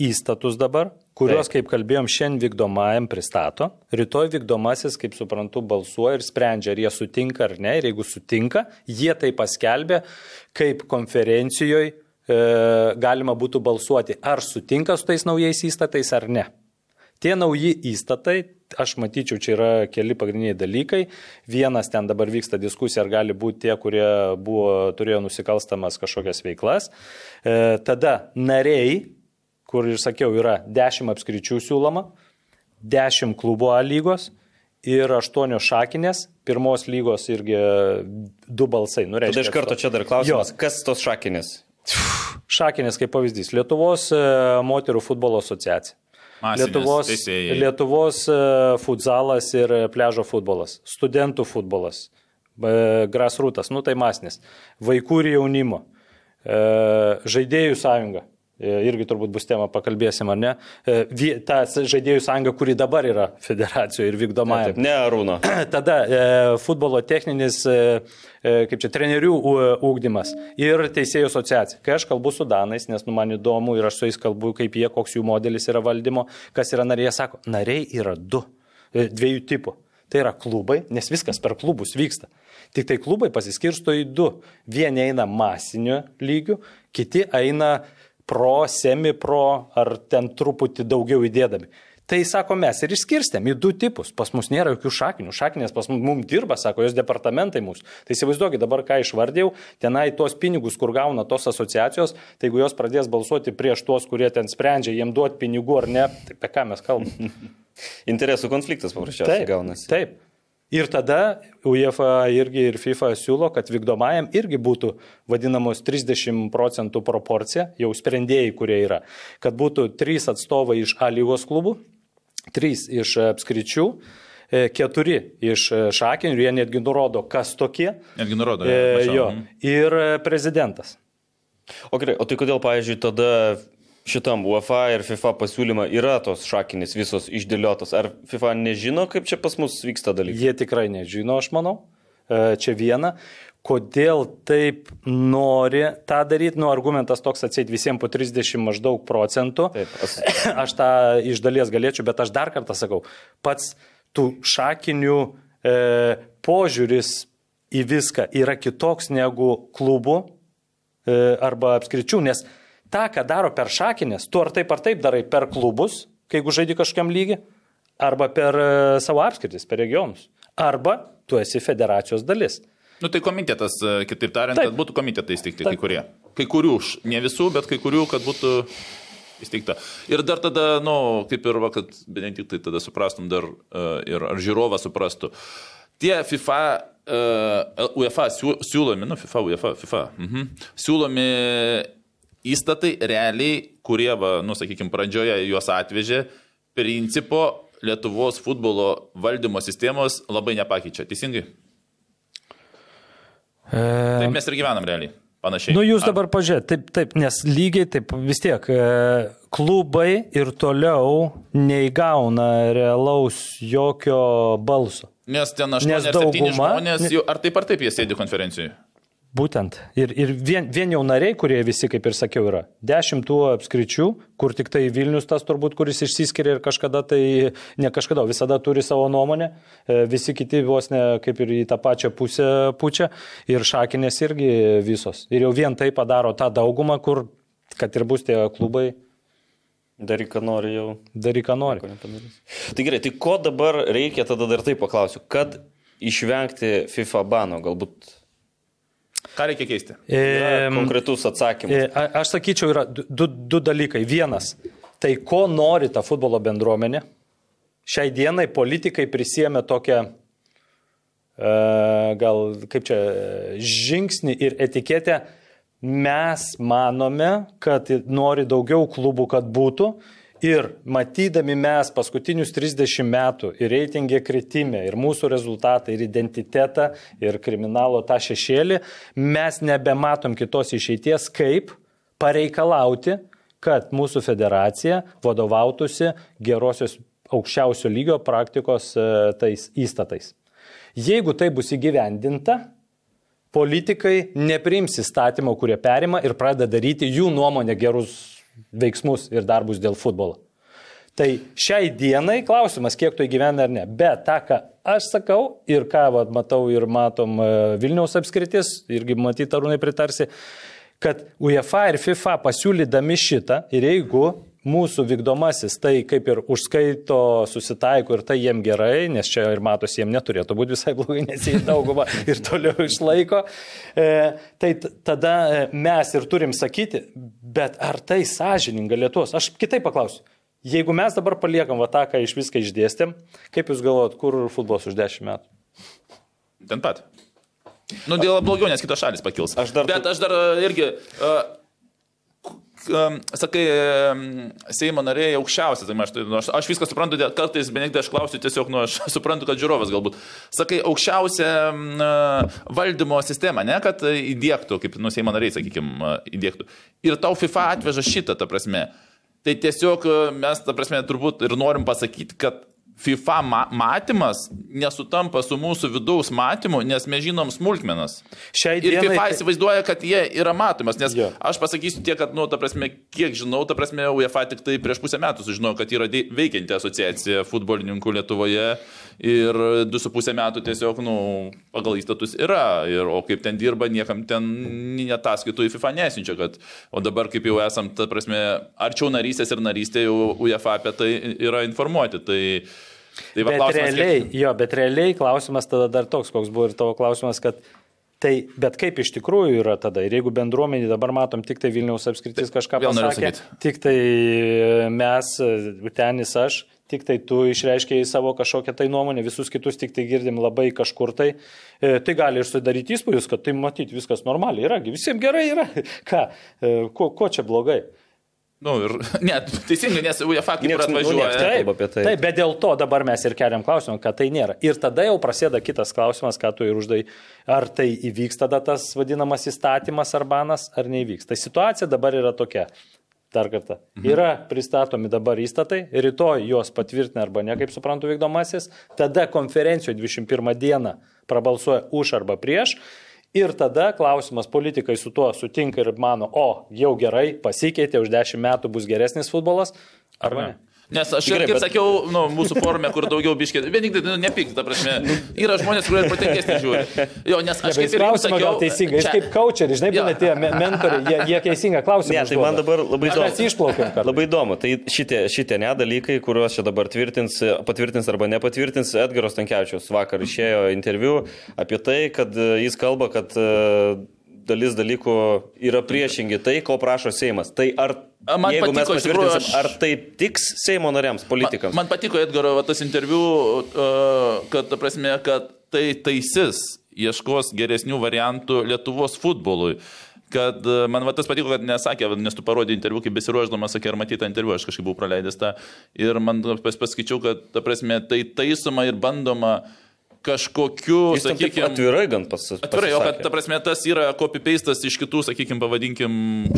Speaker 5: įstatus dabar, kuriuos,
Speaker 3: Taip.
Speaker 5: kaip kalbėjom, šiandien vykdomajam pristato. Rytoj vykdomasis, kaip suprantu, balsuoja ir sprendžia, ar jie sutinka ar ne. Ir jeigu sutinka, jie tai paskelbė, kaip konferencijoje e, galima būtų balsuoti, ar sutinka su tais naujais įstatais ar ne. Tie nauji įstatai, aš matyčiau, čia yra keli pagrindiniai dalykai. Vienas ten dabar vyksta diskusija, ar gali būti tie, kurie buvo, turėjo nusikalstamas kažkokias veiklas. E, tada nariai, kur ir sakiau, yra 10 apskričių siūloma, 10 klubo A lygos ir 8 šakinės, pirmos lygos irgi du balsai. Nu,
Speaker 3: Tada
Speaker 5: reiškia,
Speaker 3: iš karto čia dar klausimas, kas tos šakinės?
Speaker 5: Šakinės kaip pavyzdys. Lietuvos e, moterų futbolo asociacija.
Speaker 4: Masinės
Speaker 5: Lietuvos,
Speaker 4: teisėjai.
Speaker 5: Lietuvos e, futsalas ir pležo futbolas, studentų futbolas, e, grasrūtas, nu tai masinis, vaikų ir jaunimo, žaidėjų sąjunga. E, Irgi turbūt bus tema, pakalbėsim, ar ne? E, Ta žaidėjų sąjunga, kuri dabar yra federacijoje ir vykdomąją.
Speaker 3: Taip, ne Arūno.
Speaker 5: Tada e, futbolo techninis, kaip čia, trenerių ūkdymas ir teisėjų asociacija. Kai aš kalbu su Danais, nes nu, man įdomu ir aš su jais kalbu, kaip jie, koks jų modelis yra valdymo, kas yra nariai, sako, nariai yra du, dviejų tipų. Tai yra klubai, nes viskas per klubus vyksta. Tik tai klubai pasiskirsto į du. Vieni eina masiniu lygiu, kiti eina pro, semi-pro ar ten truputį daugiau įdėdami. Tai sako, mes ir išskirstėm į du tipus. Pas mus nėra jokių šakinių. Šakinės pas mums dirba, sako, jos departamentai mūsų. Tai įsivaizduokit dabar, ką išvardėjau, tenai tuos pinigus, kur gauna tos asociacijos, tai jeigu jos pradės balsuoti prieš tuos, kurie ten sprendžia, jiem duoti pinigų ar ne, tai apie ką mes kalbame.
Speaker 3: Interesų konfliktas paprasčiausiai
Speaker 5: Taip,
Speaker 3: gaunasi.
Speaker 5: Taip. Ir tada UEFA irgi ir FIFA siūlo, kad vykdomajam irgi būtų vadinamos 30 procentų proporcija, jau sprendėjai, kurie yra, kad būtų 3 atstovai iš A lygos klubų, 3 iš apskričių, 4 iš šakinių, ir jie netgi nurodo, kas tokie.
Speaker 4: Netgi nurodo.
Speaker 5: E, jo,
Speaker 4: Mhm.
Speaker 5: ir e, prezidentas.
Speaker 3: O, gerai, o tai kodėl, pavyzdžiui, tada šitam UEFA ir FIFA pasiūlyma yra tos šakinės visos išdėliotos? Ar FIFA nežino, kaip čia pas mus vyksta dalykai?
Speaker 5: Jie tikrai nežino, aš manau. E, Čia viena. Kodėl taip nori tą daryti? Nu, argumentas toks atseit visiems po 30 maždaug procentų.
Speaker 3: Taip, as-
Speaker 5: Aš tą iš dalies galėčiau, bet aš dar kartą sakau, pats tų šakinių e, požiūris į viską yra kitoks negu klubų e, arba apskričių, nes tą, ką daro per šakinės, tu ar taip ar taip darai per klubus, kai jeigu žaidži kažkam lygį, arba per e, savo apskritis, per regionus, arba tu esi federacijos dalis.
Speaker 4: Nu tai komitetas, e, kitaip tariant,
Speaker 5: Taip.
Speaker 4: kad būtų komitetai įsteigti kai kurie. Kai kurių, ne visų, bet kai kurių, kad būtų įsteigta. Ir dar tada, nu, kaip ir, va, kad Benediktai tada suprastum dar uh, ir ar žiūrovas suprastų. Tie FIFA, uh, UEFA siū- siūlomi, nu, FIFA, UEFA, FIFA, mhm, siūlomi įstatai realiai, kurie, va, nu, sakykime, pradžioje juos atvežė, principo Lietuvos futbolo valdymo sistemos labai nepakeičia. Teisingai? Taip mes ir gyvenam realiai. Panašiai.
Speaker 5: Nu, jūs
Speaker 4: Ar-
Speaker 5: dabar pažiūrėt, taip, taip, nes lygiai taip vis tiek e, klubai ir toliau neįgauna realaus jokio balso.
Speaker 4: Nes ten
Speaker 5: Nes
Speaker 4: 8-7
Speaker 5: dauguma-
Speaker 4: žmonės, jau, ar taip ar taip jie sėdi konferencijoje.
Speaker 5: Būtent. Ir, ir vien, vien jau nariai, kurie visi, kaip ir sakiau, yra. Dešimt tų apskričių, kur tik tai Vilnius tas turbūt, kuris išsiskiria ir kažkada tai, ne kažkada, visada turi savo nuomonę. E, Visi kiti vos ne kaip ir į tą pačią pusę pučia. Ir šakinės irgi visos. Ir jau vien tai padaro tą daugumą, kur, kad ir bus tie klubai,
Speaker 3: Daryk, ką nori jau.
Speaker 5: daryk, ką nori.
Speaker 3: Tai gerai, tai ko dabar reikia, tada dar taip paklausiu, kad išvengti FIFA bano, galbūt
Speaker 4: Ką reikia keisti?
Speaker 5: Em,
Speaker 3: konkretus atsakymas.
Speaker 5: E, a- Aš sakyčiau, yra du, du, du dalykai. Vienas, tai ko nori ta futbolo bendruomenė. Šiai dienai politikai prisėmė tokią, e, gal kaip čia, žingsnį ir etiketę. Mes manome, kad nori daugiau klubų, kad būtų. Ir matydami mes paskutinius 30 metų ir reitingė kritimė, ir mūsų rezultatą, ir identitetą, ir kriminalo tą šešėlį, mes nebematom kitos išeities, kaip pareikalauti, kad mūsų federacija vadovautųsi gerosios aukščiausio lygio praktikos e, tais įstatais. Jeigu tai bus įgyvendinta, politikai nepriims įstatymo, kurie perima ir pradeda daryti jų nuomonę gerus veiksmus ir darbus dėl futbolo. Tai šiai dienai klausimas, kiek tu įgyvena ar ne. Bet tą, ką aš sakau ir ką vat, matau ir matom e, Vilniaus apskritis, irgi matyti arūnai pritarsi, kad UEFA ir FIFA pasiūlydami šitą ir jeigu mūsų vykdomasis tai kaip ir užskaito, susitaiko ir tai jiem gerai, nes čia ir matosi, jiem neturėtų būti visai blogai, nes jie daugumą ir toliau išlaiko, e, tai tada e, mes ir turim sakyti, bet ar tai sąžininga Lietuvos? Aš kitaip paklausiu. Jeigu mes dabar paliekam va tą, ką iš viską išdėstėm, kaip jūs galvojat, kur futbolas už 10 metų?
Speaker 4: Ten pat. Nu, dėl blogiau, nes kitos šalis pakils.
Speaker 3: Aš dar-
Speaker 4: Bet aš dar e, irgi, uh, sakai, um, Seimo nariai aukščiausias, tai aš, tai, nu, aš, aš viską suprantu, kartais, Benediktai, aš klausiu tiesiog, nu, aš suprantu, kad žiūrovas galbūt. Sakai, aukščiausią valdymo sistemą, ne, kad įdėktų, kaip, nu, Seimo nariai, sakykime, įdėktų. Ir tau FIFA atveža šitą, ta prasme. Tai tiesiog mes, ta prasme, turbūt ir norim pasakyti, kad FIFA ma matymas nesutampa su mūsų vidaus matymu, nes mes žinom smulkmenas.
Speaker 5: Šiai
Speaker 4: Ir
Speaker 5: dienai
Speaker 4: FIFA
Speaker 5: tai-
Speaker 4: įsivaizduoja, kad jie yra matomas, nes
Speaker 5: Jo.
Speaker 4: aš pasakysiu tiek, kad, nu, ta prasme, kiek žinau, ta prasme, UEFA tik tai prieš pusę metų sužinojo, kad yra veikianti asociacija futbolininkų Lietuvoje ir du su pusę metų tiesiog, nu, pagal įstatus yra. Ir, o kaip ten dirba, niekam ten netaskaitų į FIFA nesinčia, kad, o dabar kaip jau esam, ta prasme, arčiau narystės ir narystė jau UEFA apie tai yra informuoti. Tai, tai va,
Speaker 5: Bet
Speaker 4: klausimas,
Speaker 5: realiai,
Speaker 4: kiek-
Speaker 5: jo, bet realiai klausimas tada dar toks, koks buvo ir tavo klausimas, kad tai, bet kaip iš tikrųjų yra tada. Ir jeigu bendruomenį dabar matom tik tai Vilniaus apskritis kažką
Speaker 4: vėl noriu
Speaker 5: pasakė, tik tai mes, tenis aš, tik tai tu išreiškiai savo kažkokią tai nuomonę, visus kitus tik tai girdim labai kažkur tai, e, tai gali ir sudaryti įspūdis, kad tai matyti viskas normaliai yra, visiems gerai yra. Ką, E, ko, ko čia blogai?
Speaker 4: Nu, ir, ne, teisingai, nes UEFA kaip ir
Speaker 3: nu,
Speaker 4: atvažiuoja.
Speaker 3: nieks taip. apie tai.
Speaker 5: Taip, bet dėl to dabar mes ir keliam klausimą, kad tai nėra. Ir tada jau prasideda kitas klausimas, ką tu ir uždai, ar tai įvyks tada tas vadinamas įstatymas ar banas, ar neįvyks. Tai situacija dabar yra tokia. Dar kartą. Mhm. Yra pristatomi dabar įstatai, rytoj juos patvirtina arba ne, kaip suprantu, vykdomasis, tada konferencijoje 21 dieną prabalsuoja už arba prieš. Ir tada klausimas, politikai su tuo sutinka ir mano, o jau gerai, pasikeitė, už 10 metų bus geresnis futbolas, arba ne.
Speaker 4: Nes aš,
Speaker 3: Gerai,
Speaker 4: kaip
Speaker 3: bet-
Speaker 4: sakiau, nu, mūsų forume, kur daugiau biškė, vieningai, nu, nepyk, ta prasme, yra žmonės, kurie protingesni žiūri. Jo, nes aš
Speaker 5: Aš
Speaker 4: kaip ir
Speaker 5: klausimą
Speaker 4: sakiau,
Speaker 5: gal teisingai,
Speaker 4: čia-
Speaker 5: kaip coacheris, žinai, būna tie me- mentoriai, jie, jie teisingą klausimą.
Speaker 3: Ne, tai man dabar labai
Speaker 5: Mes
Speaker 3: įdomu.
Speaker 5: išplaukėm, kad
Speaker 3: Labai įdomu. Tai šitie, šitie nedalykai, kuriuos čia dabar tvirtins, patvirtins arba nepatvirtins, Edgaros Tankievičius vakar išėjo interviu apie tai, kad e, jis kalba, kad e, dalis dalykų yra priešingi tai, ko prašo Seimas. Tai ar,
Speaker 4: man
Speaker 3: jeigu mes
Speaker 4: patiko, iš tikrųjų, aš-
Speaker 3: ar tai tiks Seimo nariams, politikams?
Speaker 4: Man, man patiko Edgaro va, tas interviu, uh, kad, ta prasme, kad tai taisis, ieškos geresnių variantų Lietuvos futbolui. Kad e, man va, tas patiko, kad nesakė, nes tu parodė interviu, kaip besiruoždamas, sakė, ar matytą interviu, aš kažkaip buvau praleidęs tą. Ir man pas, paskaičiau, kad, ta prasme, tai taisoma ir bandoma kažkokiu, sakykime,
Speaker 3: atvirai gan pas,
Speaker 4: Atvirai, o kad,
Speaker 3: pasisakė.
Speaker 4: ta prasme, tas yra copy-pastas iš kitų, sakykime, pavadinkim,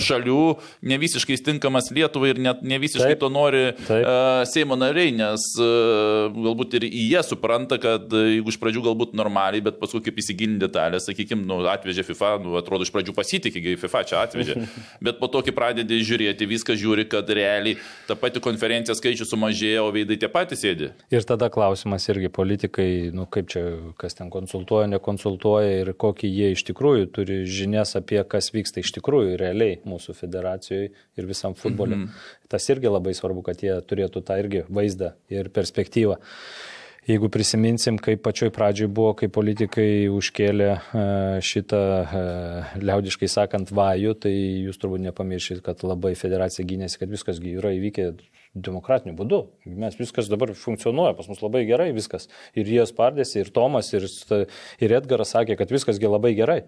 Speaker 4: šalių, ne visiškai tinkamas Lietuvai ir net ne visiškai
Speaker 5: Taip.
Speaker 4: to nori
Speaker 5: Taip.
Speaker 4: uh, Seimo nariai, nes uh, galbūt ir jie supranta, kad uh, jeigu iš pradžių galbūt normaliai, bet paskui kaip įsigilinti detalę, sakykime, nu, atvežė FIFA, nu, atrodo, iš pradžių pasitikė, kai FIFA čia atvežė, bet po to, kai pradedi žiūrėti, viską žiūri, kad realiai ta pati konferencija skaičius sumažėjo, o veidai tie patys sėdi.
Speaker 5: Ir tada klausimas irgi politikai, nu kaip čia, kas ten konsultuoja, nekonsultuoja ir kokį jie iš tikrųjų turi žinias apie, kas vyksta iš tikrųjų realiai mūsų federacijoje ir visam futbole. Mm -hmm. Tas irgi labai svarbu, kad jie turėtų tą irgi vaizdą ir perspektyvą. Jeigu prisiminsim, kaip pačioj pradžioj buvo, kai politikai užkėlė e, šitą, e, liaudiškai sakant, vajų, tai jūs turbūt nepamiršit, kad labai federacija gynėsi, kad viskas yra įvykę demokratiniu būdu. Mes viskas dabar funkcionuoja, pas mus labai gerai viskas. Ir jie spardėsi, ir Tomas, ir, ir Edgaras sakė, kad viskas gi labai gerai.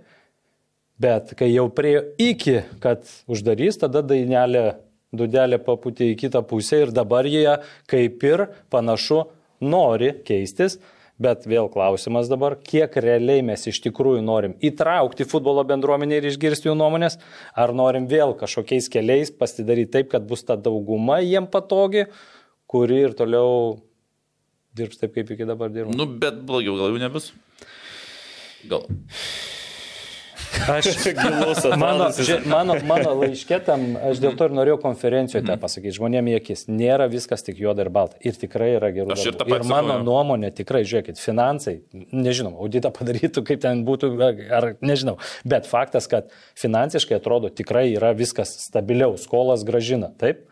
Speaker 5: Bet kai jau prie iki, kad uždarys, tada dainelė, dudelė paputė į kitą pusę ir dabar jie kaip ir panašu nori keistis. Bet vėl klausimas dabar, kiek realiai mes iš tikrųjų norim įtraukti futbolo bendruomenę ir išgirsti jų nuomonės, ar norim vėl kažkokiais keliais pasidaryti taip, kad bus ta dauguma jiem patogi, kuri ir toliau dirbs taip, kaip iki dabar dirba.
Speaker 4: Nu, bet blogiau gal jau nebus. Gal.
Speaker 5: Aš,
Speaker 3: Gilus
Speaker 5: mano, ži, mano, mano laiškėtam, aš dėl to ir norėjau konferencijoje tą pasakyti, žmonėm į akis, nėra viskas tik juoda ir balta. Ir tikrai yra gerų
Speaker 4: Aš ir tą patį
Speaker 5: ir mano
Speaker 4: sakau,
Speaker 5: nuomonė, tikrai, žiūrėkit, finansai, nežinau, auditą padarytų, kaip ten būtų, ar nežinau. Bet faktas, kad finansiškai atrodo tikrai yra viskas stabiliau, skolas gražina. Taip?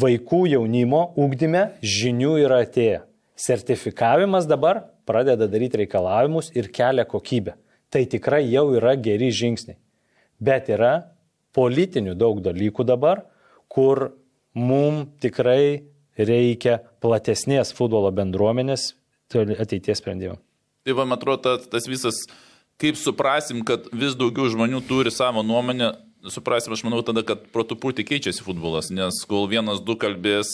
Speaker 5: Vaikų jaunimo ūkdyme žinių yra atėję. Sertifikavimas dabar pradeda daryti reikalavimus ir kelia kokybę. Tai tikrai jau yra geri žingsniai. Bet yra politinių daug dalykų dabar, kur mums tikrai reikia platesnės futbolo bendruomenės ateities sprendimų.
Speaker 4: Tai va, man atrodo, tas, visas, kaip suprasim, kad vis daugiau žmonių turi savo nuomonę, suprasim, aš manau tada, kad protupūti keičiasi futbolas, nes kol vienas, du kalbės,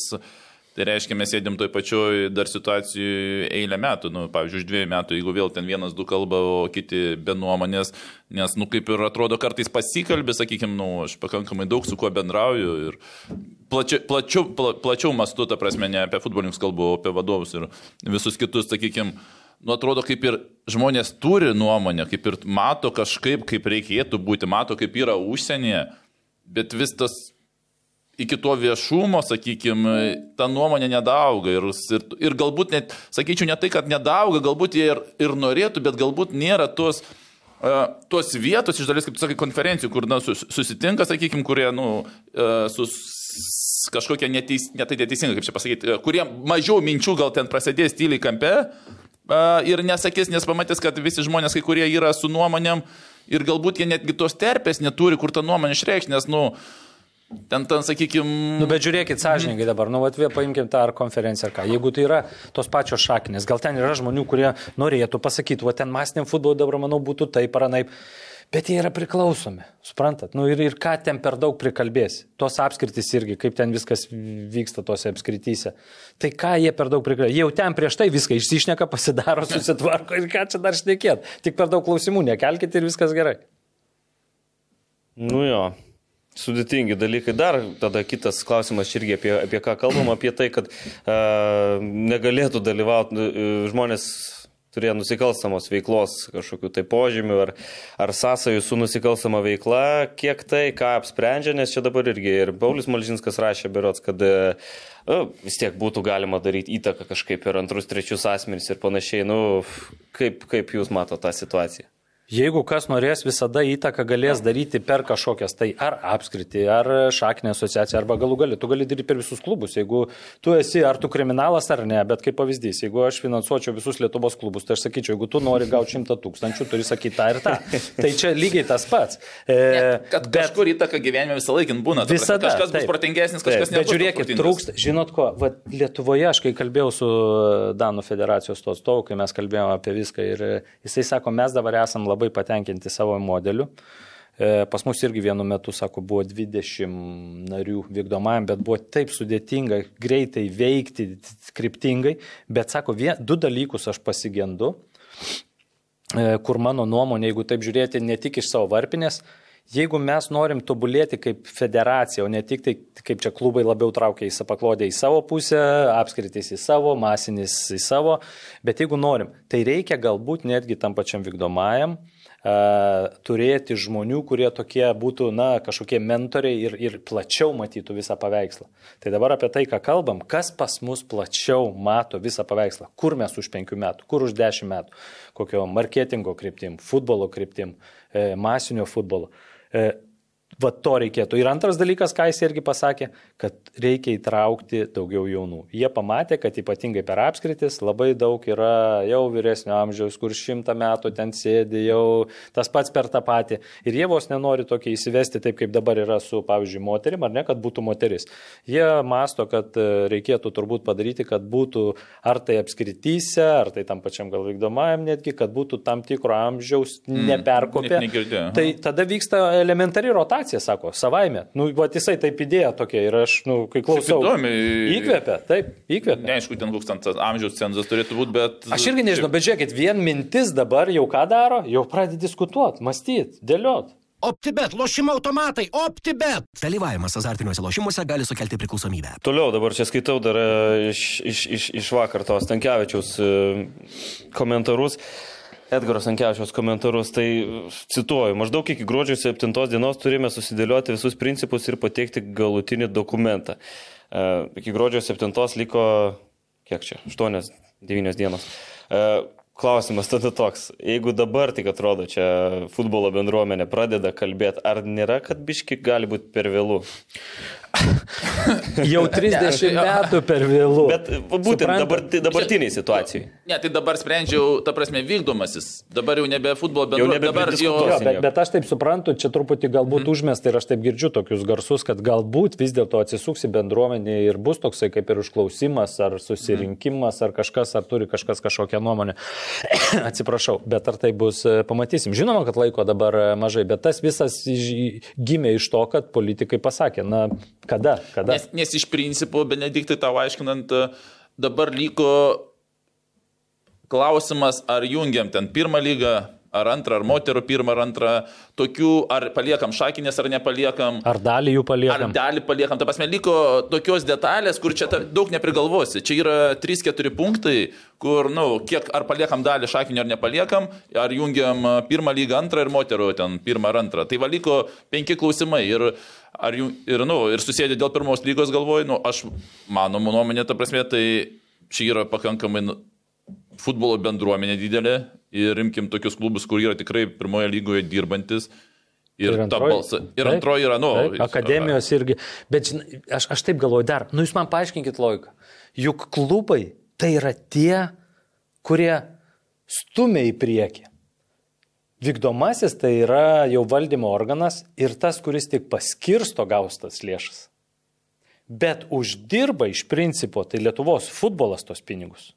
Speaker 4: tai reiškia, mes sėdėm toj pačioj dar situacijoje eilę metų, nu, pavyzdžiui, už dviejų metų, jeigu vėl ten vienas, du kalba, o kiti be nuomonės, nes, nu, kaip ir atrodo, kartais pasikalbė, sakykime, nu, aš pakankamai daug su kuo bendrauju ir plačiau, plačiau, pla, plačiau mastu, ta prasme, ne apie futbolininkus kalbu, o apie vadovus ir visus kitus, sakykime, nu, atrodo, kaip ir žmonės turi nuomonę, kaip ir mato kažkaip, kaip reikėtų būti, mato, kaip yra užsienyje, bet vis tas iki to viešumo, sakykime, ta nuomonė nedauga. Ir, ir, ir galbūt net, sakyčiau, ne tai, kad nedauga, galbūt jie ir, ir norėtų, bet galbūt nėra tos, uh, tos vietos, iš dalies, kaip sakai, konferencijų, kur na, sus, susitinka, sakykime, kurie, nu, uh, sus kažkokia neteis, ne tai neteisinga, kaip čia pasakyti, uh, kurie mažiau minčių gal ten prasidės tyliai kampe uh, ir nesakys, nes pamatys, kad visi žmonės, kai kurie yra su nuomonėm ir galbūt jie netgi tos terpės neturi, kur tą nuomonę išreikšti, nes, nu, ten, ten, sakykime,
Speaker 5: Nu, bet žiūrėkit sąžininkai dabar, nu, atvė, paimkim tą ar konferenciją ar ką. Jeigu tai yra tos pačios šakinės, gal ten yra žmonių, kurie norėtų pasakyti, o ten masiniam futbolui dabar, manau, būtų taip ar anaip. Bet jie yra priklausomi, suprantat? Nu, ir, ir ką ten per daug prikalbės. Tos apskritys irgi, kaip ten viskas vyksta tose apskrityse. Tai ką jie per daug prikalbės. Jau ten prieš tai viską išsišneka, pasidaro, susitvarko ir ką čia dar šnekėt. Tik per daug klausimų nekelkite ir viskas gerai.
Speaker 3: Nu jo, sudėtingi dalykai. Dar tada kitas klausimas irgi apie, apie ką kalbam, apie tai, kad uh, negalėtų dalyvauti uh, žmonės turėjo nusikalstamos veiklos kažkokių tai požymių ar, ar sąsajų su nusikalstama veikla, kiek tai, ką apsprendžia, nes čia dabar irgi ir Paulius Malžinskas rašė berots, kad uh, vis tiek būtų galima daryti įtaką kažkaip ir antrus, trečius asmenys ir panašiai. Nu, kaip, kaip jūs matote tą situaciją?
Speaker 5: Jeigu kas norės, visada įtaką galės daryti per kažkokias tai ar apskritį, ar šakinę asociaciją, arba galų gali, tu gali daryti per visus klubus. Jeigu tu esi ar tu kriminalas ar ne, bet kaip pavyzdys, jeigu aš finansuočiau visus Lietuvos klubus, tai aš sakyčiau, jeigu tu nori gauti šimtą tūkstančių, turi sakyti tą ir tą. Tai čia lygiai tas pats. E,
Speaker 4: kad bet, kažkur įtaka gyvenime visą laiką būna.
Speaker 5: Visada,
Speaker 4: Kažkas
Speaker 5: taip.
Speaker 4: bus protingesnis, kažkas ne.
Speaker 5: Bet žiūrėkit, trūksta, žinot ko, va, Lietuvoje aš kai kalbėjau su Danų federacijos to atstovu, kai mes kalbėjome apie viską ir e, jisai sako, mes dabar esam labai patenkinti savo modeliu. E, Pas mus irgi vienu metu, sako, buvo 20 narių vykdomajam, bet buvo taip sudėtinga greitai veikti kryptingai, bet sako, vien, du dalykus aš pasigendu, e, kur mano nuomonė, jeigu taip žiūrėti ne tik iš savo varpinės, Jeigu mes norim tobulėti kaip federacija, o ne tik tai, kaip čia klubai labiau traukia į sapaklodę į savo pusę, apskritis į savo, masinis į savo, bet jeigu norim, tai reikia galbūt netgi tam pačiam vykdomajam turėti žmonių, kurie tokie būtų, na, kažkokie mentoriai ir, ir plačiau matytų visą paveikslą. Tai dabar apie tai, ką kalbam, kas pas mus plačiau mato visą paveikslą, kur mes už penkių metų, kur už dešimt metų, kokio marketingo kryptim, futbolo kryptim, e, masinio futbolo. Uh, Va to reikėtų. Ir antras dalykas, ką jis irgi pasakė, kad reikia įtraukti daugiau jaunų. Jie pamatė, kad ypatingai per apskritis labai daug yra jau vyresnio amžiaus, kur šimtą metų ten sėdi, jau tas pats per tą patį. Ir jie vos nenori tokį įsivesti taip, kaip dabar yra su, pavyzdžiui, moterim, ar ne, kad būtų moteris. Jie masto, kad e, reikėtų turbūt padaryti, kad būtų ar tai apskrityse, ar tai tam pačiam gal vykdomajam netgi, kad būtų tam tikro amžiaus neperkopę.
Speaker 4: net negirdėjau.
Speaker 5: Tai tada vyksta elementari rotacija rotacija, sako, savaime. Nu, va, jisai taip idėja tokia ir aš, nu, kai klausau.
Speaker 4: įdomi.
Speaker 5: Įkvėpia, taip, įkvėpia.
Speaker 4: Neaišku, ten koks ten amžiaus cenzas turėtų būti, bet...
Speaker 5: Aš irgi nežinau, bet žiūrėkit, vien mintis dabar jau ką daro, jau pradedi diskutuoti, mąstyti, dėliot.
Speaker 1: OptiBet, lošimo automatai, OptiBet.
Speaker 2: Dalyvavimas azartiniuose lošimuose gali sukelti priklausomybę.
Speaker 3: Toliau dabar čia skaitau dar e, iš, iš, iš, iš vakar tos Tankievičiaus e, komentarus. Edgaros Ankiavičiaus komentarus, tai cituoju, maždaug iki gruodžio 7 dienos turime susidėlioti visus principus ir pateikti galutinį dokumentą. E, iki gruodžio 7 liko, kiek čia, 8-9 dienos. E, Klausimas tada toks, jeigu dabar tik atrodo čia futbolo bendruomenė pradeda kalbėti, ar nėra, kad biški gali būti per vėlų?
Speaker 5: Jau 30 metų per vėlų.
Speaker 3: Bet būtent
Speaker 5: Suprantat?
Speaker 3: dabar, dabartiniai situacijai.
Speaker 4: Ne, tai dabar sprendžiau, ta prasme, vykdomasis. Dabar jau nebe futbolo
Speaker 3: Jau
Speaker 4: bendruomenė.
Speaker 3: nebe
Speaker 4: Dabar jau...
Speaker 5: Jo, bet, bet aš taip suprantu, čia truputį galbūt mm. užmesta ir aš taip girdžiu tokius garsus, kad galbūt vis dėlto atsisuksi bendruomenė ir bus toksai kaip ir užklausimas, ar susirinkimas, ar kažkas, ar turi kažkas kažkokią nuomonę. Atsiprašau, bet ar tai bus, e, pamatysim. Žinoma, kad laiko dabar e, mažai, bet tas visas gimė iš to, kad politikai pasakė, na, kada, kada.
Speaker 4: Nes, nes iš principo, Benediktai tau aiškinant, dabar liko klausimas, ar jungiam ten pirmą lygą, ar antrą, ar moterų pirmą, ar antrą, tokių, ar paliekam šakinės, ar nepaliekam.
Speaker 5: Ar dalį jų
Speaker 4: Ar
Speaker 5: paliekam?
Speaker 4: dalį paliekam, ta prasme, liko tokios detalės, kur čia ta, daug neprigalvosi. Čia yra 3-4 punktai, kur, na, nu, kiek ar paliekam dalį šakinio ar nepaliekam, ar jungiam a, pirmą lygą, antrą ir moterų ten pirmą ar antrą. Tai va liko penki klausimai ir, ar, jų- ir, nu, ir susėdė dėl pirmos lygos galvoju, nu, aš, mano nuomonė, ta prasme, tai čia yra pakankamai nu, futbolo bendruomenė didelė ir imkim tokius klubus, kur yra tikrai pirmoje lygoje dirbantis. Ir,
Speaker 5: Ir antroji-
Speaker 4: balsa, ir
Speaker 5: Taip,
Speaker 4: antroji yra, nu,
Speaker 5: Taip, akademijos irgi. Bet žinai, aš, aš taip galvoju dar, nu jūs man paaiškinkit logiką. Juk klubai tai yra tie, kurie stumia į priekį. Vykdomasis tai yra jau valdymo organas ir tas, kuris tik paskirsto gaustas lėšas. Bet uždirba iš principo tai Lietuvos futbolas tos pinigus.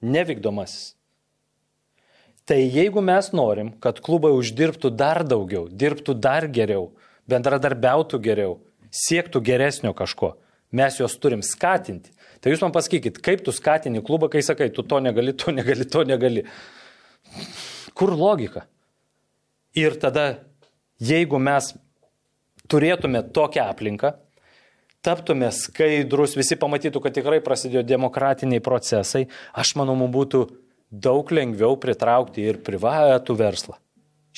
Speaker 5: Nevykdomasis. Tai jeigu mes norim, kad klubai uždirbtų dar daugiau, dirbtų dar geriau, bendradarbiautų geriau, siektų geresnio kažko, mes juos turim skatinti. Tai jūs man pasakykit, kaip tu skatini klubą, kai sakai, tu to negali, to negali, to negali. Kur logika? Ir tada, jeigu mes turėtume tokią aplinką, taptume skaidrus, visi pamatytų, kad tikrai prasidėjo demokratiniai procesai, aš manau, mums būtų daug lengviau pritraukti ir privatų verslą.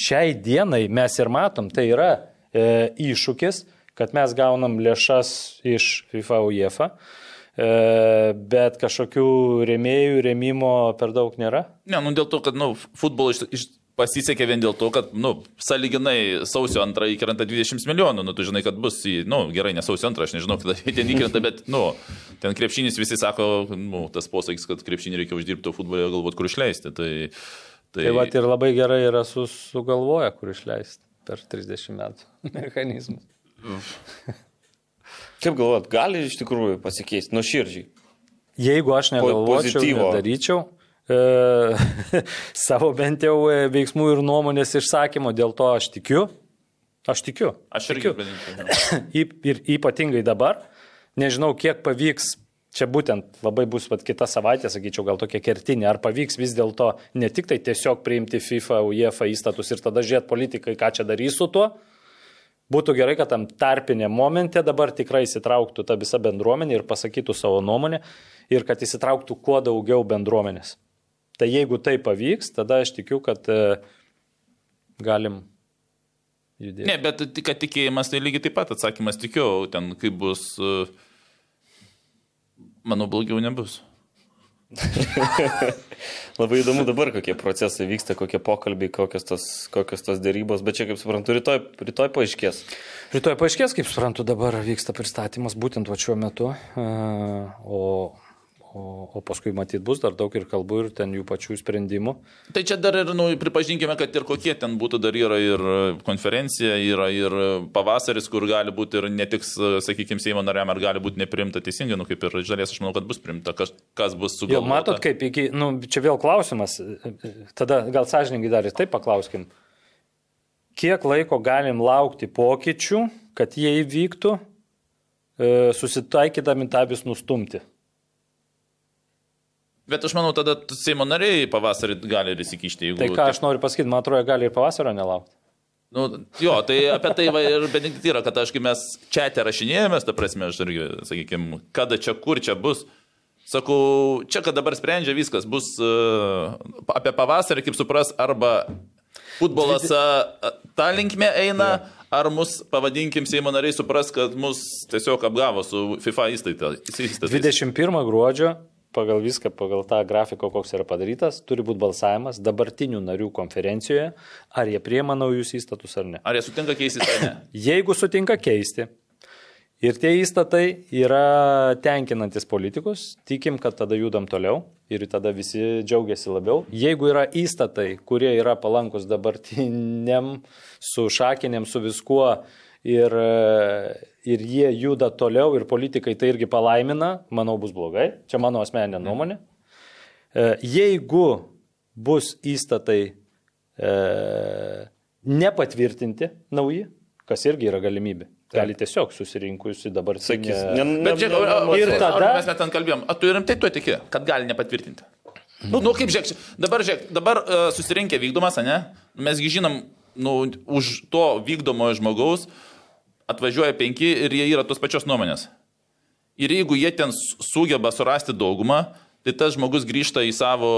Speaker 5: Šiai dienai mes ir matom, tai yra e, iššūkis, kad mes gaunam lėšas iš FIFA UEFA, bet kažkokių rėmėjų, rėmimo per daug nėra.
Speaker 4: Ne, nu dėl to, kad, nu, futbolo iš, iš, pasisekė vien dėl to, kad, nu, saliginai sausio antrą įkrenta 20 milijonų, nu, tu žinai, kad bus, į, nu, gerai, ne sausio antrą, aš nežinau, kada ten įkrenta, bet, nu, ten krepšinis visi sako, nu, tas posakis, kad krepšinį reikia uždirbti, o futbolė galbūt kur išleisti. Tai, tai,
Speaker 5: Tai va ir labai gerai yra su, sugalvoja, kur išleisti per 30 metų mechanizmus.
Speaker 3: Kaip galvot, gali iš tikrųjų pasikeisti nuoširdžiai?
Speaker 5: Jeigu aš negalvočiau, nedaryčiau e, savo bent jau e, veiksmų ir nuomonės išsakymo, dėl to aš tikiu. Aš tikiu.
Speaker 4: aš vadinčiau.
Speaker 5: Yp- Ir ypatingai dabar, nežinau, kiek pavyks, čia būtent labai bus pat kita savaitė, sakyčiau, gal tokia kertinė, ar pavyks vis dėlto ne tik tai tiesiog priimti FIFA, UEFA įstatus ir tada žiūrėti politikai, ką čia darys su tuo. Būtų gerai, kad tam tarpinė momente dabar tikrai įsitrauktų ta visa bendruomenė ir pasakytų savo nuomonę ir kad įsitrauktų kuo daugiau bendruomenės. Tai jeigu tai pavyks, tada aš tikiu, kad e, galim judėti.
Speaker 4: Ne, bet kad tikėjimas tai lygiai taip pat atsakymas tikiu, ten kaip bus, e, manau, blogiau nebus.
Speaker 3: Labai įdomu dabar, kokie procesai vyksta, kokie pokalbiai, kokios tos, kokios tos dėrybos, bet čia, kaip suprantu, rytoj, rytoj paaiškės.
Speaker 5: Rytoj paaiškės, kaip suprantu, dabar vyksta pristatymas būtent va šiuo metu, e, o, o, o paskui matyt bus dar daug ir kalbų ir ten jų pačių sprendimų.
Speaker 4: Tai čia dar ir, nu, pripažinkime, kad ir kokie ten būtų, dar yra ir konferencija, yra ir pavasaris, kur gali būti ir ne tik, sakykime, Seimo nariam, ar gali būti neprimta teisingai, nu, kaip ir žalės, aš manau, kad bus primta, kas, kas bus
Speaker 5: Jau
Speaker 4: sugalvota.
Speaker 5: matot, kaip iki, nu, čia vėl klausimas, tada gal sąžininkai dar ir taip paklauskim. Kiek laiko galim laukti pokyčių, kad jie įvyktų, e, susitaikydami tą vis nustumti?
Speaker 4: Bet aš manau, tada Seimo nariai pavasarį gali ir įsikišti, jeigu...
Speaker 5: Tai ką aš noriu pasakyti, man atrodo, gali ir pavasario nelaukti.
Speaker 4: Nu, jo, tai apie tai va ir Benedikt yra, kad aš kai mes čia te rašinėjomės, ta prasme, aš irgi, sakykime, kada čia, kur čia bus, Sakau, čia, kad dabar sprendžia viskas, bus uh, apie pavasarį, kaip supras, arba futbolas uh, tą linkmę eina, ar mus, pavadinkim, Seimo nariai supras, kad mus tiesiog apgavo su FIFA įstatais.
Speaker 5: 21 gruodžio pagal viską, pagal tą grafiką, koks yra padarytas, turi būti balsavimas dabartinių narių konferencijoje, ar jie priema naujus įstatus ar ne.
Speaker 4: Ar jie sutinka keisti ar ne?
Speaker 5: Jeigu sutinka keisti ir tie įstatai yra tenkinantis politikus, tikim, kad tada judam toliau ir tada visi džiaugiasi labiau. Jeigu yra įstatai, kurie yra palankus dabartiniam, su šakiniam, su viskuo ir, ir jie juda toliau ir politikai tai irgi palaimina, manau bus blogai. Čia mano asmeninė nuomonė. E, Jeigu bus įstatai e, nepatvirtinti nauji, kas irgi yra galimybė. Gali tiesiog susirinkusi dabar
Speaker 3: Sakys,
Speaker 5: sakyti.
Speaker 3: ne,
Speaker 4: Bet žiūrėk,
Speaker 5: Ir tada-
Speaker 4: ar mes net ten kalbėjom, o tu ir tai tu tiki, kad gali nepatvirtinti. Nu, nu kaip žiūrėk, dabar, žiūrėk, dabar uh, susirinkė vykdomas, ne? Mesgi žinom, nu, už to vykdomo žmogaus atvažiuoja penki ir jie yra tos pačios nuomonės. Ir jeigu jie ten sugeba surasti daugumą, tai tas žmogus grįžta į savo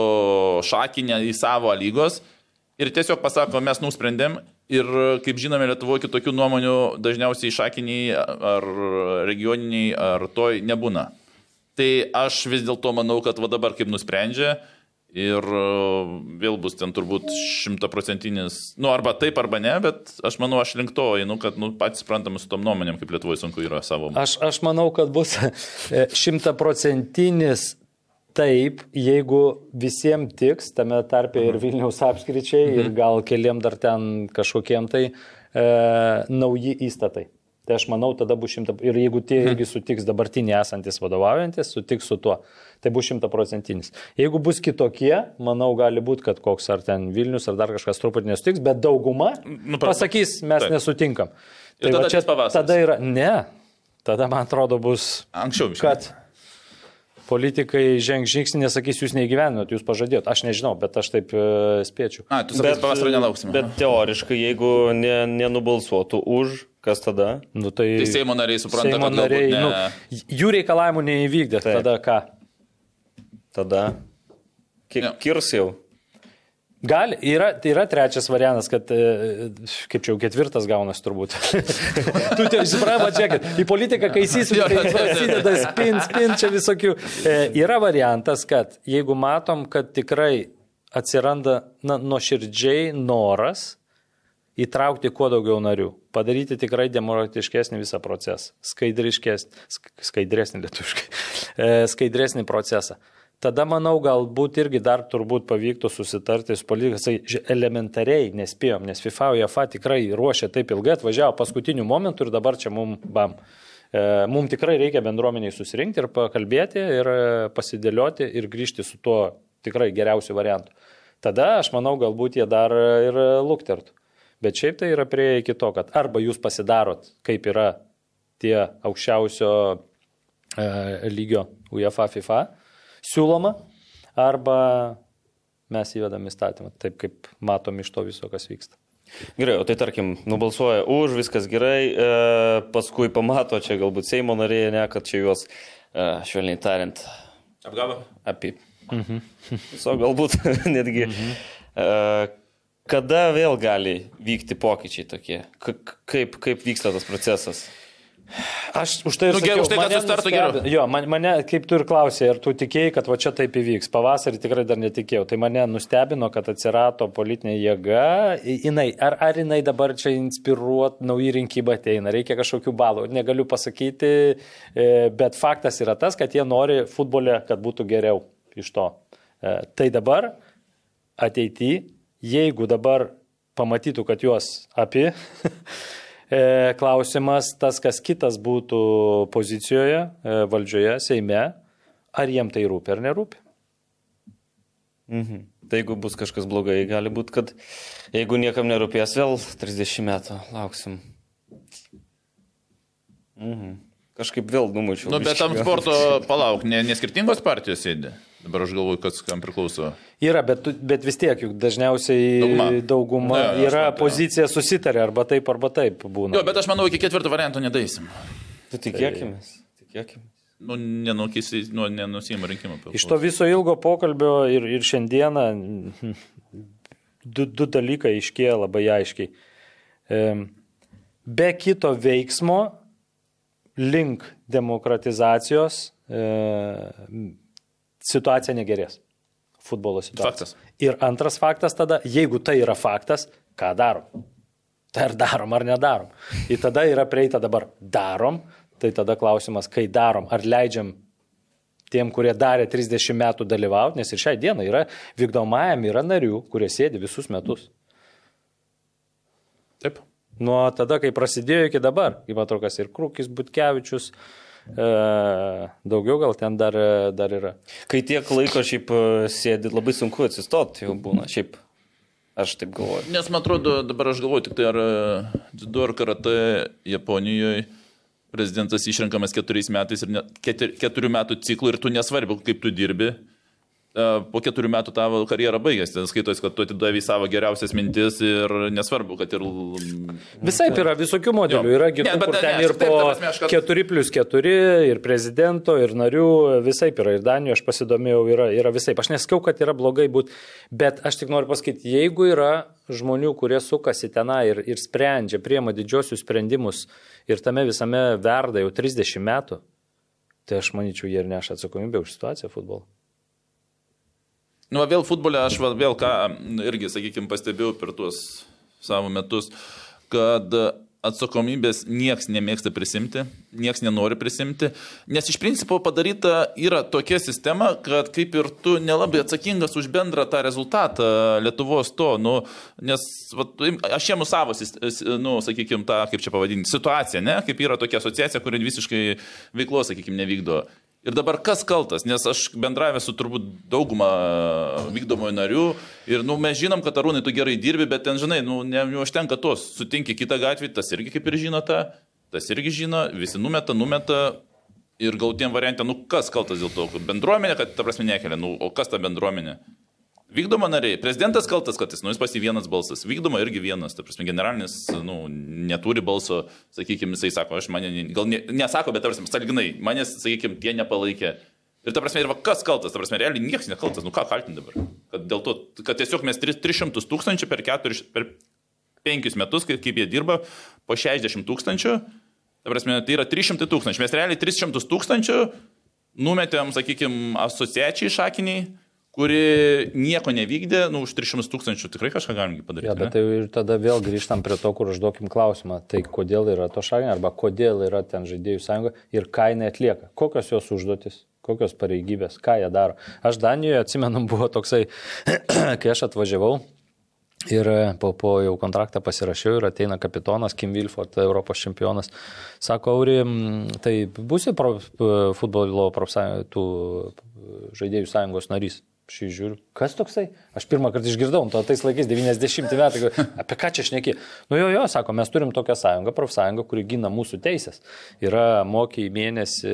Speaker 4: šakinę, į savo lygos ir tiesiog pasako, mes nusprendėm ir, kaip žinome, Lietuvoje kitokių nuomonių dažniausiai šakiniai ar regioniniai ar toj nebūna. Tai aš vis dėlto manau, kad va dabar kaip nusprendžia ir e, vėl bus ten turbūt šimtaprocentinis, nu arba taip, arba ne, bet aš manau, aš link to einu, kad nu, patys suprantame su tom nuomonėm, kaip Lietuvoje sunku yra savo.
Speaker 5: Aš, aš manau, kad bus e, šimtaprocentinis taip, jeigu visiems tiks, tame tarpe ir Vilniaus apskričiai, ir gal keliam dar ten kažkokiem tai e, nauji įstatai. Tai aš manau, tada bus šimta. Ir jeigu tie irgi sutiks dabartiniai esantis vadovaujantis, sutiks su tuo, tai bus šimtaprocentinis. Jeigu bus kitokie, manau, gali būti, kad koks ar ten Vilnius ar dar kažkas truputį nesutiks, bet dauguma
Speaker 4: Nu, pra-
Speaker 5: pasakys, mes
Speaker 4: Taip.
Speaker 5: nesutinkam.
Speaker 4: Ir
Speaker 5: Tai
Speaker 4: tada
Speaker 5: va čia
Speaker 4: pavasaris.
Speaker 5: tada yra. Ne. Tada, man atrodo, bus
Speaker 4: Anksčiau, biškį.
Speaker 5: kad politikai ženg žingsnį, nesakys, jūs neįgyvenot, jūs pažadėjot. Aš nežinau, bet aš taip e, spėčiau.
Speaker 4: A, tu sakai, pavasario nelauksime.
Speaker 3: Bet teoriškai, jeigu ne, nenubalsuotų už, kas tada?
Speaker 5: Nu, tai,
Speaker 4: Tai Seimo nariai supranta,
Speaker 5: Seimo
Speaker 4: kad galbūt
Speaker 5: nariai,
Speaker 4: ne-
Speaker 5: nu, jų reikalavimų neįvykdė.
Speaker 3: Taip.
Speaker 5: Tada ką?
Speaker 3: Tada kiek
Speaker 4: Jo.
Speaker 3: kirs jau?
Speaker 5: Gali, yra, tai yra trečias variantas, kad, e, kaip čia jau ketvirtas gaunasi turbūt. tu tai čia, kad į politiką, kai įsisuka, kai prasideda spin, spin, čia visokių. E, yra variantas, kad jeigu matom, kad tikrai atsiranda na, nuoširdžiai noras įtraukti kuo daugiau narių, padaryti tikrai demokratiškesnį visą procesą, skaidresnį lietuškai, e, skaidresnį procesą. Tada, manau, galbūt irgi dar turbūt pavyktų susitarti su politikais, elementariai nespėjom, nes FIFA, UEFA tikrai ruošia taip ilgai, atvažiavo paskutiniu momentu ir dabar čia mum bam. E, Mums tikrai reikia bendruomeniai susirinkti ir pakalbėti ir e, pasidėlioti ir grįžti su tuo tikrai geriausiu variantu. Tada aš manau, galbūt jie dar ir luktertų. Bet šiaip tai yra prie iki to, kad arba jūs pasidarot, kaip yra tie aukščiausio e, lygio UEFA, FIFA siūloma, arba mes įvedam įstatymą, taip kaip matom iš to viso, kas vyksta.
Speaker 3: Gerai, o tai tarkim, nubalsuoja už, viskas gerai, e, paskui pamato čia galbūt Seimo narėje, ne, kad čia juos, e, švelniai tariant,
Speaker 4: Apgavo?
Speaker 3: apie. Mhm. So, galbūt netgi. Mhm. E, kada vėl gali vykti pokyčiai tokie? K kaip, kaip vyksta tas procesas?
Speaker 5: Aš už tai ir
Speaker 4: Nu,
Speaker 5: sakiau,
Speaker 4: už tai, kad
Speaker 5: nustebino-
Speaker 4: geriau.
Speaker 5: Jo, man, mane, kaip tu ir klausai, ar tu tikėjai, kad va čia taip įvyks. Pavasarį tikrai dar netikėjau. Tai mane nustebino, kad atsirado politinė jėga. I- Jinai, ar, ar jinai dabar čia inspiruot, nauji rinkimai ateina, reikia kažkokių balų. Negaliu pasakyti, e, bet faktas yra tas, kad jie nori futbole, kad būtų geriau iš to. E, Tai dabar ateityje, jeigu dabar pamatytų, kad juos apie, e, klausimas tas, kas kitas būtų pozicijoje, e, valdžioje, Seime, ar jiem tai rūpi ar nerūpi.
Speaker 3: Mhm. Tai jeigu bus kažkas blogai, gali būti, kad jeigu niekam nerūpės, vėl 30 metų lauksim. Mhm. Kažkaip vėl numučiau.
Speaker 4: Nu, bet tam sporto, palauk, ne, ne partijos sėdi. Dabar aš galvoju, kas kam priklauso.
Speaker 5: Yra, bet, tu- bet vis tiek, juk dažniausiai
Speaker 4: Dauguma.
Speaker 5: dauguma,
Speaker 4: Ne,
Speaker 5: yra
Speaker 4: matau.
Speaker 5: pozicija susitarė, arba taip, arba taip būna.
Speaker 4: Jo, bet aš manau, iki ketvirto varianto nedaisim.
Speaker 3: Tu tikėkime. Tikėkime.
Speaker 4: nu, nenukisi, nu, nenusima rinkimų.
Speaker 5: Iš to viso ilgo pokalbio ir, ir šiandieną du, du dalykai iškėja labai aiškiai. Be kito veiksmo link demokratizacijos e, situacija negerės. Futbolo situacija.
Speaker 4: Faktas.
Speaker 5: Ir antras faktas tada, jeigu tai yra faktas, ką darom? Tai ar darom ar nedarom? Ir tada yra prieita dabar darom, tai tada klausimas, kai darom, ar leidžiam tiem, kurie darė 30 metų dalyvauti, nes ir šią dieną yra vykdomajam yra narių, kurie sėdi visus metus.
Speaker 4: Taip.
Speaker 5: Nuo tada, kai prasidėjo iki dabar, kaip atrodo, kas ir Krūkis, Butkevičius, e, daugiau gal ten dar, dar yra.
Speaker 3: Kai tiek laiko šiaip e, sėdi, labai sunku atsistoti jau būna. Šiaip aš taip galvoju.
Speaker 4: Nes man atrodo, dabar aš galvoju, tik tai ar e, dzido ar karate Japonijoje prezidentas išrenkamas keturiais metais ir ne, ketur, keturių metų ciklų ir tu nesvarbu, kaip tu dirbi. E, Po keturių metų tavo karjera baigėsi, skaitos, kad tu atidavai savo geriausias mintis ir nesvarbu, kad ir...
Speaker 5: Visai yra visokių modelių,
Speaker 4: Jo.
Speaker 5: yra
Speaker 4: Ne,
Speaker 5: kitų,
Speaker 4: bet ne,
Speaker 5: ten
Speaker 4: aš
Speaker 5: ir
Speaker 4: taip,
Speaker 5: po
Speaker 4: ta prasme, aš kad-
Speaker 5: 4 plus 4, ir prezidento, ir narių, visai yra. Ir Danijoje aš pasidomėjau, yra, yra visai. Aš neskau, kad yra blogai būti, bet aš tik noriu pasakyti, jeigu yra žmonių, kurie sukasi tenai ir, ir sprendžia, priema didžiosius sprendimus ir tame visame verda jau 30 metų, tai aš manyčiau, jie ir neša atsakomybę už situaciją futbolo.
Speaker 4: Nu, vėl futbole aš vėl ką irgi, sakykime, pastebėjau per tuos savo metus, kad atsakomybės nieks nemėgsta prisimti, nieks nenori prisimti, nes iš principo padaryta yra tokia sistema, kad kaip ir tu nelabai atsakingas už bendrą tą rezultatą Lietuvos to, nu, nes va, aš jėmu savo, nu, sakykime, tą, kaip čia pavadinti, situaciją, ne, kaip yra tokia asociacija, kuri visiškai veiklos, sakykime, nevykdo. Ir dabar kas kaltas, nes aš bendravęs su turbūt dauguma vykdomojo narių ir nu, mes žinom, kad arūnai tu gerai dirbi, bet ten, žinai, nu, ne- neužtenka tos, sutinki kitą gatvį, tas irgi kaip ir žino tą, tas irgi žino, visi numeta, numeta. Ir gautiem variantė, nu kas kaltas dėl to, bendruomenė, kad ta prasme nekelia, nu, o kas ta bendruomenė? Vykdoma nariai, prezidentas kaltas, kad jis, nu, jis pasi vienas balsas, vykdoma irgi vienas, ta prasme, generalinis, nu, neturi balso, sakykime, jisai sako, aš mane, ne- gal ne, nesako, bet, ta prasme, salginai, manęs, sakykime, tie nepalaikė. Ir ta prasme, ir va, kas kaltas, ta prasme, realiai niekas nekaltas, nu ką kaltinti dabar? Kad dėl to, kad tiesiog mes 3 300 tūkstančių per, 4, per 5 metus, kaip, kaip jie dirba, po 60 tūkstančių, ta prasme, tai yra 300 tūkstančių. Mes realiai 300 tūkstančių numetėm, sakykime, asociačiai šakiniai, kuri nieko nevykdė, nu, už 300 tūkstančių tikrai kažką galim padaryti.
Speaker 5: Ja, bet tai ir tada vėl grįžtam prie to, kur užduokim klausimą. Tai kodėl yra to šalinė, arba kodėl yra ten žaidėjų sąjunga ir ką jinai atlieka. Kokios jos užduotis, kokios pareigybės, ką jie daro. Aš Danijoje, atsimenu, buvo toksai, kai aš atvažiavau. Ir po, po jau kontraktą pasirašiau ir ateina kapitonas Kim Wilford, Europos čempionas. Sako, Auri, tai būsi pro, futbolo profsąjungų, žaidėjų sąjungos narys. Šį žiūriu. Kas toksai? Aš pirmą kartą išgirdau, to tais laikais 90 metai. Apie ką čia šneki? Nu jo, jo, sako, mes turim tokią sąjungą, profsąjungą, kuri gina mūsų teisės. Yra mokiai mėnesį,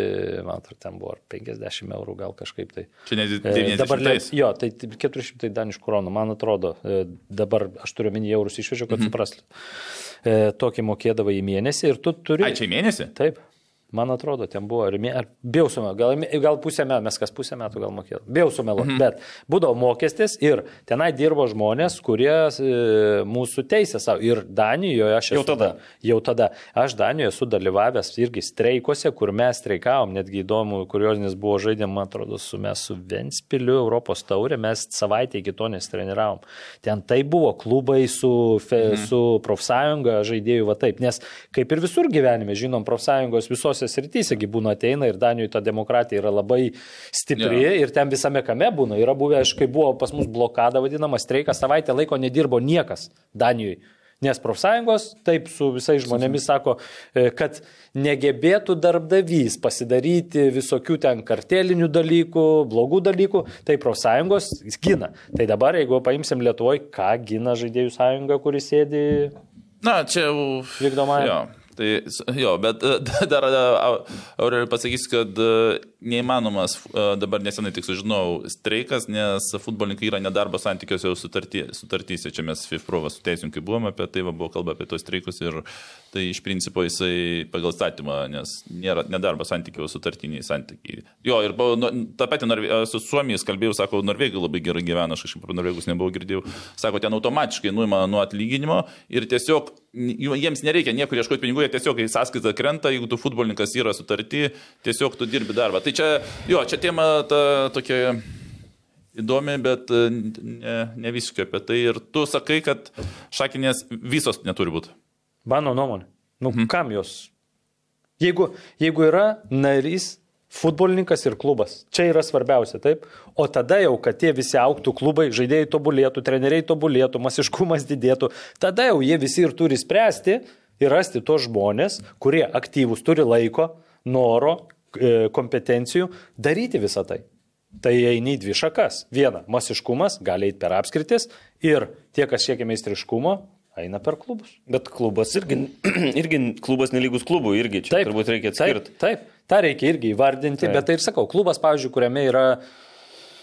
Speaker 5: man atrodo, ten buvo ar 50 eurų gal kažkaip tai.
Speaker 4: Čia ne
Speaker 5: E,
Speaker 4: 90
Speaker 5: Dabar, le- jo, tai 400 daniškų kronų, man atrodo. E, Dabar aš turiu minį eurus išvežiau, kad mhm. suprastų. E, Tokį mokėdavai į mėnesį ir tu turi.
Speaker 4: Ai, čia į mėnesį?
Speaker 5: Taip. Man atrodo, ten buvo, ar bijau sumeluoti, gal, gal pusę metų, mes kas pusę metų gal mokėjome, bijau sumeluoti, mhm. bet būdavo mokestis ir tenai dirbo žmonės, kurie e, mūsų teisė savo. Ir Danijoje aš
Speaker 3: Jau
Speaker 5: esu-
Speaker 3: tada?
Speaker 5: Jau tada. Aš Danijoje esu dalyvavęs irgi streikuose, kur mes streikavom, netgi įdomu, kuriosinis buvo žaidėm, man atrodo, su mes su Ventspiliu Europos taurė, mes savaitę iki to nestreniravom. Ten tai buvo klubai su, fe, mhm. su profsąjunga žaidėjų, va taip, nes kaip ir visur gyvenime, žinom, profsąjungos visose srityse būna ateina ir Danijoje ta demokratija yra labai stipri
Speaker 4: Jo.
Speaker 5: ir ten visame kame būna. Yra buvę, aš kai buvo pas mus blokada vadinama, streikas savaitę laiko nedirbo niekas Danijoje. Nes profsąjungos taip su visais žmonėmis sako, e, kad negebėtų darbdavys pasidaryti visokių ten kartelinių dalykų, blogų dalykų, tai profsąjungos gina. Tai dabar, jeigu paimsim Lietuvoje, ką gina žaidėjų sąjunga, kuris sėdi
Speaker 4: Na, čia jau.
Speaker 5: Vykdomajam.
Speaker 4: Tai, jo bet e, dar e, Aureliu pasakysiu, kad e, neįmanomas dabar nesenai tik sužinojau streikas, nes futbolininkai yra nedarbo santykiuose sutarty, sutartyse. Čia mes FIFPRO su teisininkai buvome apie tai, va, buvo kalba apie tos streikus ir tai iš principo jisai pagal statymą, nes nėra nedarbo santykių, sutartiniai santykiai. Jo, ir buvo, nu, tą patį Norve... su Suomijais kalbėjau, sako, Norvegai labai gerai gyvena, aš kažkaip apie Norvegus nebuvau girdėjau. Sako, ten automatiškai nuima nuo atlyginimo ir tiesiog jiems nereikia niekur ieškoti pinigų, jie tiesiog į sąskaitą krenta, jeigu tu futbolininkas yra sutarti, tiesiog tu dirbi darbą. Tai čia, jo, čia tema ta tokia įdomi, bet e, ne, ne visiškai apie tai. Ir tu sakai, kad šakinės visos neturi būti.
Speaker 5: Mano nuomonė. Nu, mhm. kam jos? Jeigu, jeigu yra narys, futbolininkas ir klubas, čia yra svarbiausia, taip? O tada jau, kad tie visi auktų klubai, žaidėjai tobulėtų, treneriai tobulėtų, masiškumas didėtų, tada jau jie visi ir turi spręsti ir rasti tos žmonės, kurie aktyvus, turi laiko, noro, kompetencijų daryti visą tai. Tai eini į dvi šakas. Viena - masiškumas, gali eiti per apskritis ir tie, kas siekia meistriškumo, eina per klubus.
Speaker 3: Bet klubas irgi, irgi klubas nelygus klubų, irgi čia taip, turbūt reikia atskirti.
Speaker 5: Taip, taip, tą reikia irgi įvardinti, taip. bet tai ir sakau, klubas, pavyzdžiui, kuriame yra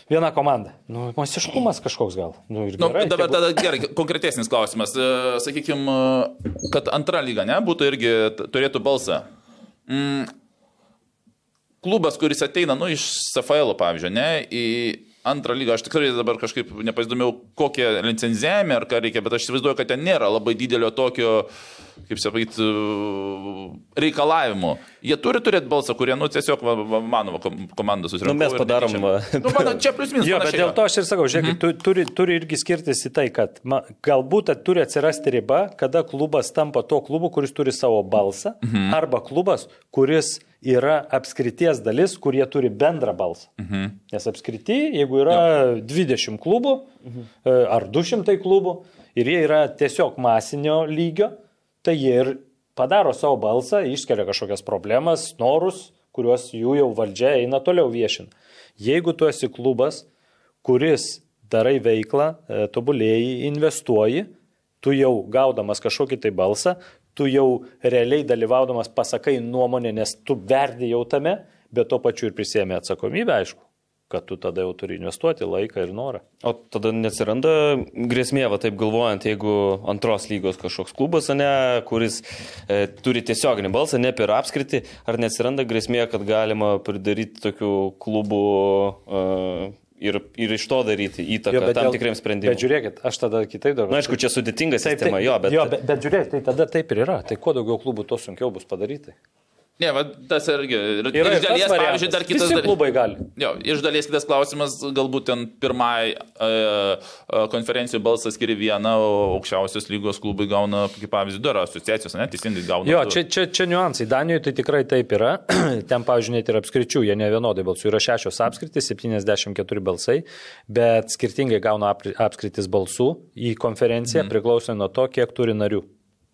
Speaker 5: viena komanda. Nu, masiškumas kažkoks gal. Nu,
Speaker 4: nu, gerai, dabar tada gerai, konkretesnis klausimas. E, Sakykime, kad antra lyga, ne, būtų irgi turėtų balsą. Mm, klubas, kuris ateina, nu, iš SFL, pavyzdžiui, ne, į antrą lygą, aš tikrai dabar kažkaip nepasidomėjau, kokie licenzijami ar ką reikia, bet aš įsivaizduoju, kad ten nėra labai didelio tokio, kaip sakyti, reikalavimų. Jie turi turėti balsą, kurie, nu, tiesiog va, va, mano komanda susirinko.
Speaker 3: Nu, mes padarom.
Speaker 4: Čia, nu, mano, čia plius minus.
Speaker 5: Jo, bet dėl to aš ir sakau, žiūrėkit, mhm. turi, turi irgi skirtis į tai, kad ma, galbūt turi atsirasti riba, kada klubas tampa to klubu, kuris turi savo balsą, mhm. arba klubas, kuris yra apskrities dalis, kurie turi bendrą balsą. Mhm. Nes apskriti, jeigu yra jo. 20 klubų mhm. ar 200 klubų ir jie yra tiesiog masinio lygio, tai jie ir padaro savo balsą, iškelia kažkokias problemas, norus, kuriuos jų jau valdžia eina toliau viešin. Jeigu tu esi klubas, kuris darai veiklą, e, tobulėjai, investuoji, tu jau gaudamas kažkokį tai balsą, tu jau realiai dalyvaudamas pasakai nuomonę, nes tu verdi jau tame, bet to pačiu ir prisėmė atsakomybę, aišku kad tu tada jau turi investuoti laiką ir norą.
Speaker 3: O tada neatsiranda grėsmė, va taip galvojant, jeigu antros lygos kažkoks klubas, ne, kuris e, turi tiesioginį balsą, ne per apskritį, ar neatsiranda grėsmė, kad galima pridaryti tokių klubų e, ir, ir iš to daryti įtaką jo, tam dėl, tikriems sprendimams.
Speaker 5: Bet žiūrėkit, aš tada kitaip darau.
Speaker 3: Na, aišku, čia sudėtinga sistema, jo, bet...
Speaker 5: Jo, bet, bet žiūrėkit, tai tada taip ir yra. Tai kuo daugiau klubų, tuo sunkiau bus padaryti.
Speaker 4: Ne, va, tas irgi. Ir,
Speaker 5: yra
Speaker 4: iš dalies, pavyzdžiui, dar kitas
Speaker 5: dalykas. klubai gali.
Speaker 4: Jo, iš dalies kitas klausimas, galbūt ten pirmai uh, konferencijų balsą skiria vieną, o aukščiausios lygos klubai gauna, kaip pavyzdžiui, dar asociacijos, ne, teisingai gauna.
Speaker 5: Jo, čia, čia, čia niuansai. Danijoje tai tikrai taip yra. ten, pavyzdžiui, net ir apskričių, jie ne vienodai balsų. Yra šešios apskritis, 74 balsai, bet skirtingai gauna apskritis balsų į konferenciją, mm. priklausomai nuo to, kiek turi narių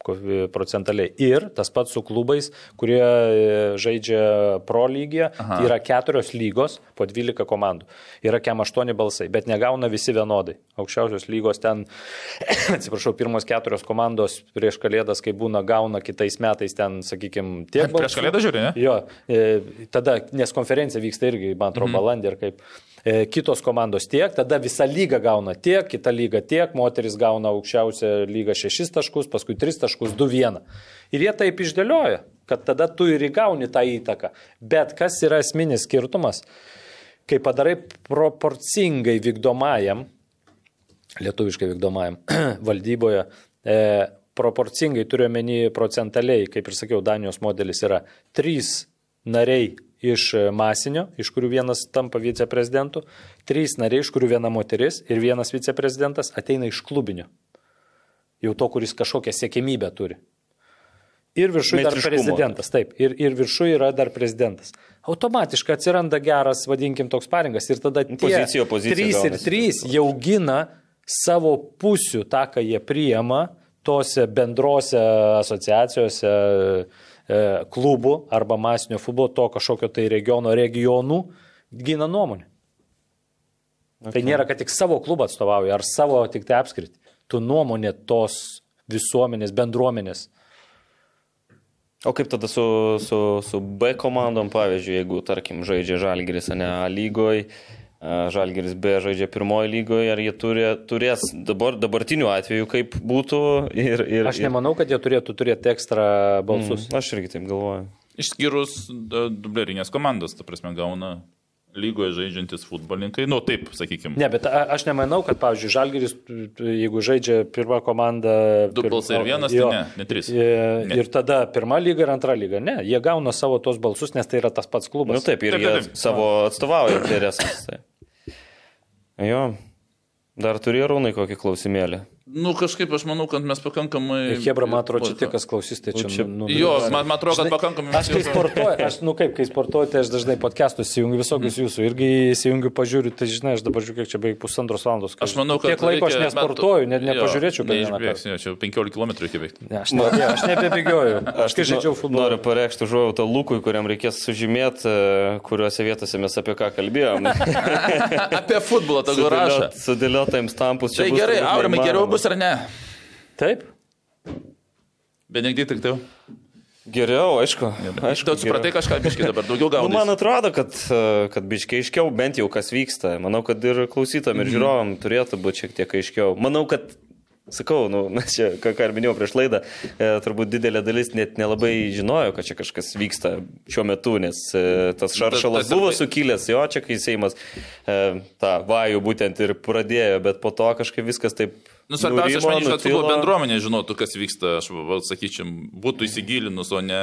Speaker 5: procentaliai. Ir tas pats su klubais, kurie e, žaidžia pro lygiją, tai yra keturios lygos po 12 komandų. Yra kem 8 balsai, bet negauna visi vienodai. Aukščiausios lygos ten, atsiprašau, pirmos keturios komandos prieš kalėdas, kai būna, gauna kitais metais ten, sakykime, tiek.
Speaker 4: Balsų. Prieš kalėdą žiūri, ne?
Speaker 5: Jo, e, tada, nes konferencija vyksta irgi, man atrodo, mhm. balandį ir kaip kitos komandos tiek, tada visa lyga gauna tiek, kita lyga tiek, moteris gauna aukščiausią lygą 6 taškus, paskui 3 taškus, 2-1. Ir jie taip išdėlioja, kad tada tu ir įgauni tą įtaką. Bet kas yra esminis skirtumas, kai padarai proporcingai vykdomajam, lietuviškai vykdomajam valdyboje, e, proporcingai turiu menį procentaliai, kaip ir sakiau, Danijos modelis yra 3 nariai iš e, masinio, iš kurių vienas tampa viceprezidentu, trys nariai, iš kurių viena moteris ir vienas viceprezidentas ateina iš klubinio. Jau to, kuris kažkokią siekimybę turi. Ir viršuje dar prezidentas, taip, ir, ir viršuje yra dar prezidentas. Automatiškai atsiranda geras, vadinkim, toks paringas ir tada
Speaker 3: pozicija, pozicija
Speaker 5: trys ir trys jau gina savo pusių tą, ką jie priema tose bendrose asociacijose, klubų arba masinio futbolo, to kažkokio tai regiono regionų gina nuomonę. Okay. Tai nėra, kad tik savo klubą atstovauja ar savo tik tai apskritį. Tu nuomonė tos visuomenės, bendruomenės.
Speaker 3: O kaip tada su, su, su B komandom, pavyzdžiui, jeigu, tarkim, žaidžia Žalgiris, ne A lygoje, Žalgiris B žaidžia pirmoji lygoje, ar jie turė, turės dabar, dabartiniu atveju, kaip būtų ir... ir
Speaker 5: Aš nemanau, kad jie turėtų turėti ekstra balsus.
Speaker 3: Mm, aš irgi taip galvoju.
Speaker 4: Išskyrus dublerinės komandas, ta prasme, gauna lygoje žaidžiantis futbolininkai, nu taip, sakykime.
Speaker 5: Ne, bet a, aš nemanau, kad, pavyzdžiui, Žalgiris, jeigu žaidžia pirmą komandą.
Speaker 4: Du
Speaker 5: pir-
Speaker 4: balsai ir vienas,
Speaker 5: jo,
Speaker 4: tai ne, ne trys.
Speaker 5: e,
Speaker 4: Ne.
Speaker 5: Ir tada pirma lyga ir antra lyga. Ne, jie gauna savo tos balsus, nes tai yra tas pats klubas.
Speaker 3: Na nu, taip, ir
Speaker 4: Taip,
Speaker 3: jie
Speaker 4: taip, taip.
Speaker 3: savo atstovauja interesams. Tai. Jo, dar turėjo rūnai kokį klausimėlį.
Speaker 4: Nu, kažkaip aš manau, kad mes pakankamai...
Speaker 5: Hebra, man atrodo, čia tik kas klausys, tai čia...
Speaker 3: čia-
Speaker 5: nu,
Speaker 4: Jo, man, man atrodo, kad pakankamai...
Speaker 5: Aš kai sportuoju, aš, nu kaip, kai sportuoju, tai aš dažnai podcastus įsijungiu visokius
Speaker 4: Mhm.
Speaker 5: jūsų irgi įsijungiu, pažiūriu, tai žinai, aš dabar žiūriu, kiek čia beveik pusantros valandos.
Speaker 4: Aš manau, kad...
Speaker 5: Tiek laiko aš
Speaker 4: reikia-
Speaker 5: nesportuoju, net nepažiūrėčiau, kad vieną
Speaker 4: neišbėgs,
Speaker 5: kartą.
Speaker 4: jo, Čia 15 km reikia bėgti.
Speaker 5: Ne, aš, ne, aš nebebėgioju. Aš kai žaidžiau futbolą.
Speaker 3: Noriu pareikšti užuojautą Lukui, kuriam reikės sužymėti, e, kuriuose vietose mes apie ką kalbėjom.
Speaker 4: Apie futbolą tegu rašo.
Speaker 3: Sudėliot- Sudėliotajams tampus. čia
Speaker 4: Tai gerai, Aurimai, geriau bus ar ne?
Speaker 5: Taip?
Speaker 4: Benediktai,
Speaker 3: Geriau, aišku. aišku
Speaker 4: tu supratai kažką, biškai dabar daugiau
Speaker 3: Nu,
Speaker 4: gauni.
Speaker 3: man atrodo, kad, kad biškiai aiškiau bent jau kas vyksta. Manau, kad ir klausytam,
Speaker 4: Mhm.
Speaker 3: ir žiūrovam turėtų būti šiek tiek aiškiau. Manau, kad, sakau, nu, mes čia, ką, ką ir minėjau prieš laidą, e, turbūt didelė dalis net nelabai žinojo, kad čia kažkas vyksta šiuo metu, nes e, tas šaršalas buvo sukilęs, jo, čia kai Seimas e, tą vajų būtent ir pradėjo, bet po to kažkaip viskas taip...
Speaker 4: Nu, svarbiausia, aš manyčiau, kad futbolo bendruomenė žinotų, kas vyksta, aš sakyčiau, būtų įsigilinus, o ne...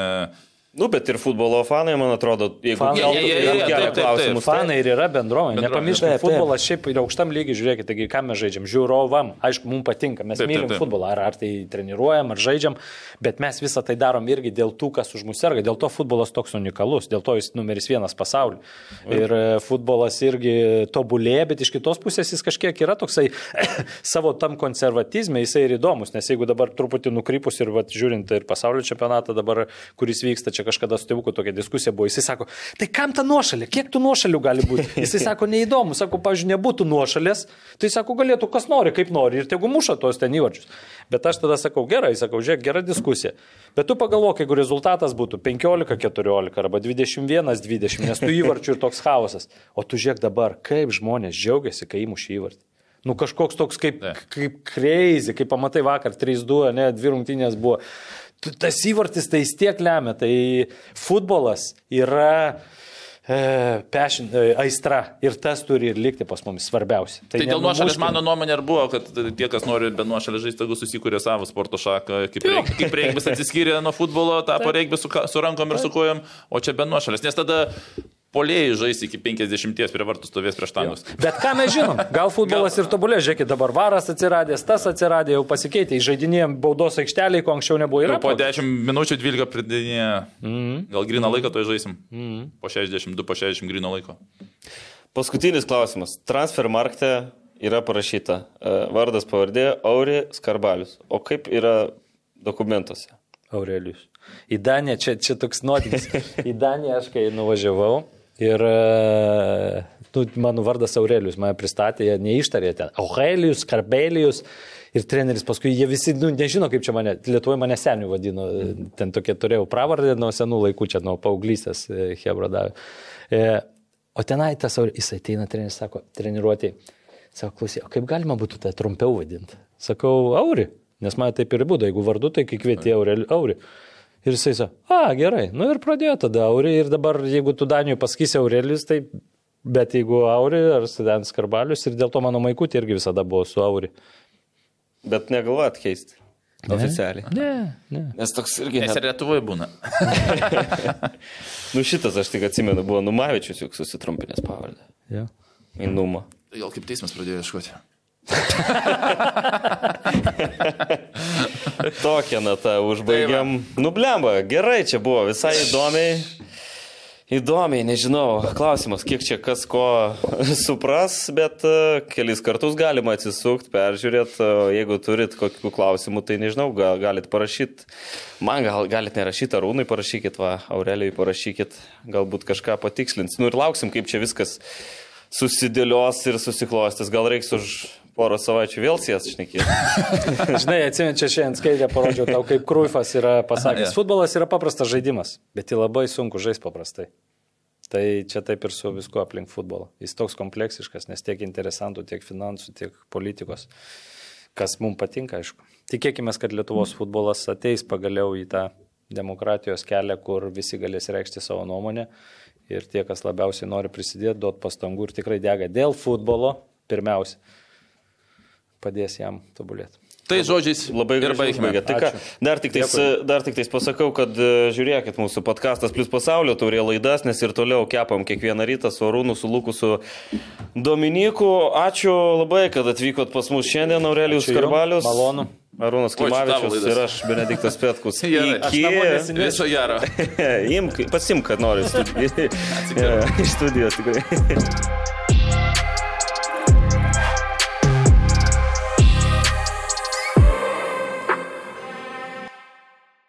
Speaker 3: Nu, bet ir futbolo fanai, man atrodo, jeigu
Speaker 5: Fanai-
Speaker 3: keltų
Speaker 4: Jie- jie- jie-
Speaker 3: jam gerą
Speaker 4: taip, taip, taip.
Speaker 3: klausimus, tai-
Speaker 5: Fanai ir yra bendruomenė. Nepamirškime,
Speaker 3: Taip, taip.
Speaker 5: futbolas šiaip yra aukštam lygiai, žiūrėkite, taigi ką mes žaidžiam. Žiūrovam, aišku, mums patinka, mes
Speaker 4: Taip, taip,
Speaker 5: mylim
Speaker 4: taip.
Speaker 5: futbolą, ar, ar tai treniruojam, ar žaidžiam, bet mes visą tai darom irgi dėl tų, kas už mus serga. Dėl to futbolas toks unikalus, dėl to jis numeris vienas pasaulyje. Ir e, futbolas irgi tobulėja, bet iš kitos pusės jis kažkiek yra toksai savo tam konservatizme, jisai ir įdomus, nes jeigu dabar truputį nukrypus ir vat, žiūrint ir pasaulio čempionatą dabar, kuris vyksta, čia kažkada su tėvuku tokia diskusija buvo, jisai sako, tai kam ta nuošalė, kiek tų nuošalių gali būti? Jisai sako, neįdomu, sako, pavyzdžiui, nebūtų nuošalės, tai sako, galėtų kas nori, kaip nori ir tegu muša tuos ten įvarčius. Bet aš tada sakau, gerai, sakau, žiūrėk, gera diskusija. Bet tu pagalvok, jeigu rezultatas būtų 15-14 arba 21-20, nes tu įvarčių ir toks chaosas. O tu žiūrėk dabar, kaip žmonės džiaugiasi, kai įmuši įvartį. Nu kažkoks toks kaip, kaip crazy, kaip pamatai vakar 3-2, ne, dvi rungtynės buvo. Tas įvartis tai vis tiek lemia. Tai futbolas yra e, passion, e, aistra ir tas turi ir likti pas mumis svarbiausia.
Speaker 4: Tai dėl nuošalės mano nuomonė ir buvo, kad tie, kas nori be nuošalės žaisti, tegu susikūrė savo sporto šaką, kaip, reik, kaip reikia atsiskyrė nuo futbolo, tapo reikia su, su rankom ir su kojom, o čia be nuošalės, nes tada polėjai žais iki 50 prie vartų stovės prieš tangus.
Speaker 5: Bet ką mes žinom, gal futbolas ir tobulė, žiūrėkit, dabar varas atsiradęs, tas atsiradė, jau pasikeitė, žaidinėjom baudos aikšteliai, ko anksčiau nebuvo.
Speaker 4: Ir po
Speaker 5: toks?
Speaker 4: 10 minučių 12 pridėnė.
Speaker 5: Mhm.
Speaker 4: Gal grįną laiką to žaisim? Po 62, po 60 grįno laiko.
Speaker 3: Paskutinis klausimas. Transfermarkte yra parašyta e, vardas pavardė Auri Skarbalius. O kaip yra dokumentuose?
Speaker 5: Aurelijus. Į Daniją, čia, čia toks nuotykis. Į Daniją aš kai nuvažiavau ir e, nu, mano vardas Aurelijus, mane pristatė, jie neištarė ten. Aurelijus, Karbelijus. Ir treneris paskui, jie visi, nu, nežino, kaip čia mane, Lietuvoje mane senių vadino, ten tokia turėjau pravardę nuo senų laikų, čia nuo paauglystės e, Hebra davė. E, o tenai tas, jis ateina, treneris sako, treniruoti, sako, klausyk, o kaip galima būtų tą trumpiau vadinti? Sakau, Auri, nes man taip ir būdavo, jeigu vardu, tai kai kvieti Auri. Auri. Ir jisai sako, a, gerai, nu ir pradėjo tada Auri ir dabar, jeigu tu Danijoje pasakysi Aurelijus, tai, bet jeigu Auri ar Student Skarbalius ir dėl to mano maikutė irgi visada buvo su Auri.
Speaker 3: Bet negalvojat keisti. Oficialiai.
Speaker 5: Ne, ne.
Speaker 3: Nes toks irgi...
Speaker 4: Nes
Speaker 3: Net...
Speaker 4: ir Lietuvoje būna.
Speaker 3: Nu šitas aš tik atsimenu, buvo Numavičius juk susitrumpinęs pavardę.
Speaker 5: Ja.
Speaker 3: Į Numą.
Speaker 4: Gal kaip teismas pradėjo ieškoti.
Speaker 3: Tokią natą užbaigiam. Nublemba, gerai čia buvo, visai įdomiai. Įdomiai, nežinau, klausimas, kiek čia kas ko supras, bet uh, kelis kartus galima atsisukti, peržiūrėti, uh, jeigu turit kokių klausimų, tai nežinau, gal, galit parašyti, man gal galit nerašyti, Arūnai parašykit, va, Aurelijai parašykit, galbūt kažką patikslins. Nu ir lauksim, kaip čia viskas susidėlios ir susiklostys. Gal reiks už porą savaičių vėl sės šnekėti.
Speaker 5: Žinai, atsimenu, čia šiandien skaitė, parodžiau tau, kaip Kruifas yra pasakęs. Futbolas yra paprastas žaidimas, bet jį labai sunku žaisti paprastai. Tai čia taip ir su viskuo aplink futbolą. Jis toks kompleksiškas, nes tiek interesantų, tiek finansų, tiek politikos, kas mums patinka, aišku. Tikėkime, kad Lietuvos futbolas ateis pagaliau į tą demokratijos kelią, kur visi galės reikšti savo nuomonę ir tie, kas labiausiai nori prisidėti, duot pastangų ir tikrai dega dėl futbolo, pirmiausia, padės jam tobulėti.
Speaker 4: Tai žodžiais
Speaker 3: Labai
Speaker 4: ir
Speaker 3: gerai
Speaker 4: baigime.
Speaker 3: Tai ką, dar tik, tais, dar tik tais pasakau, kad e, žiūrėkit mūsų podkastas plus pasaulio taurė laidas, nes ir toliau kepam kiekvieną rytą su Arūnu, su Luku, su Dominiku. Ačiū labai, kad atvykot pas mus šiandien, Aurelijus. Karvalius.
Speaker 5: Malonu.
Speaker 3: Arūnas Klimavičius ir aš, Benediktas Petkus.
Speaker 4: Gerai. Aš
Speaker 3: Iki...
Speaker 5: nesinešiu.
Speaker 4: Viso gero.
Speaker 3: Imk, pasim, kad nori iš studijos tikrai.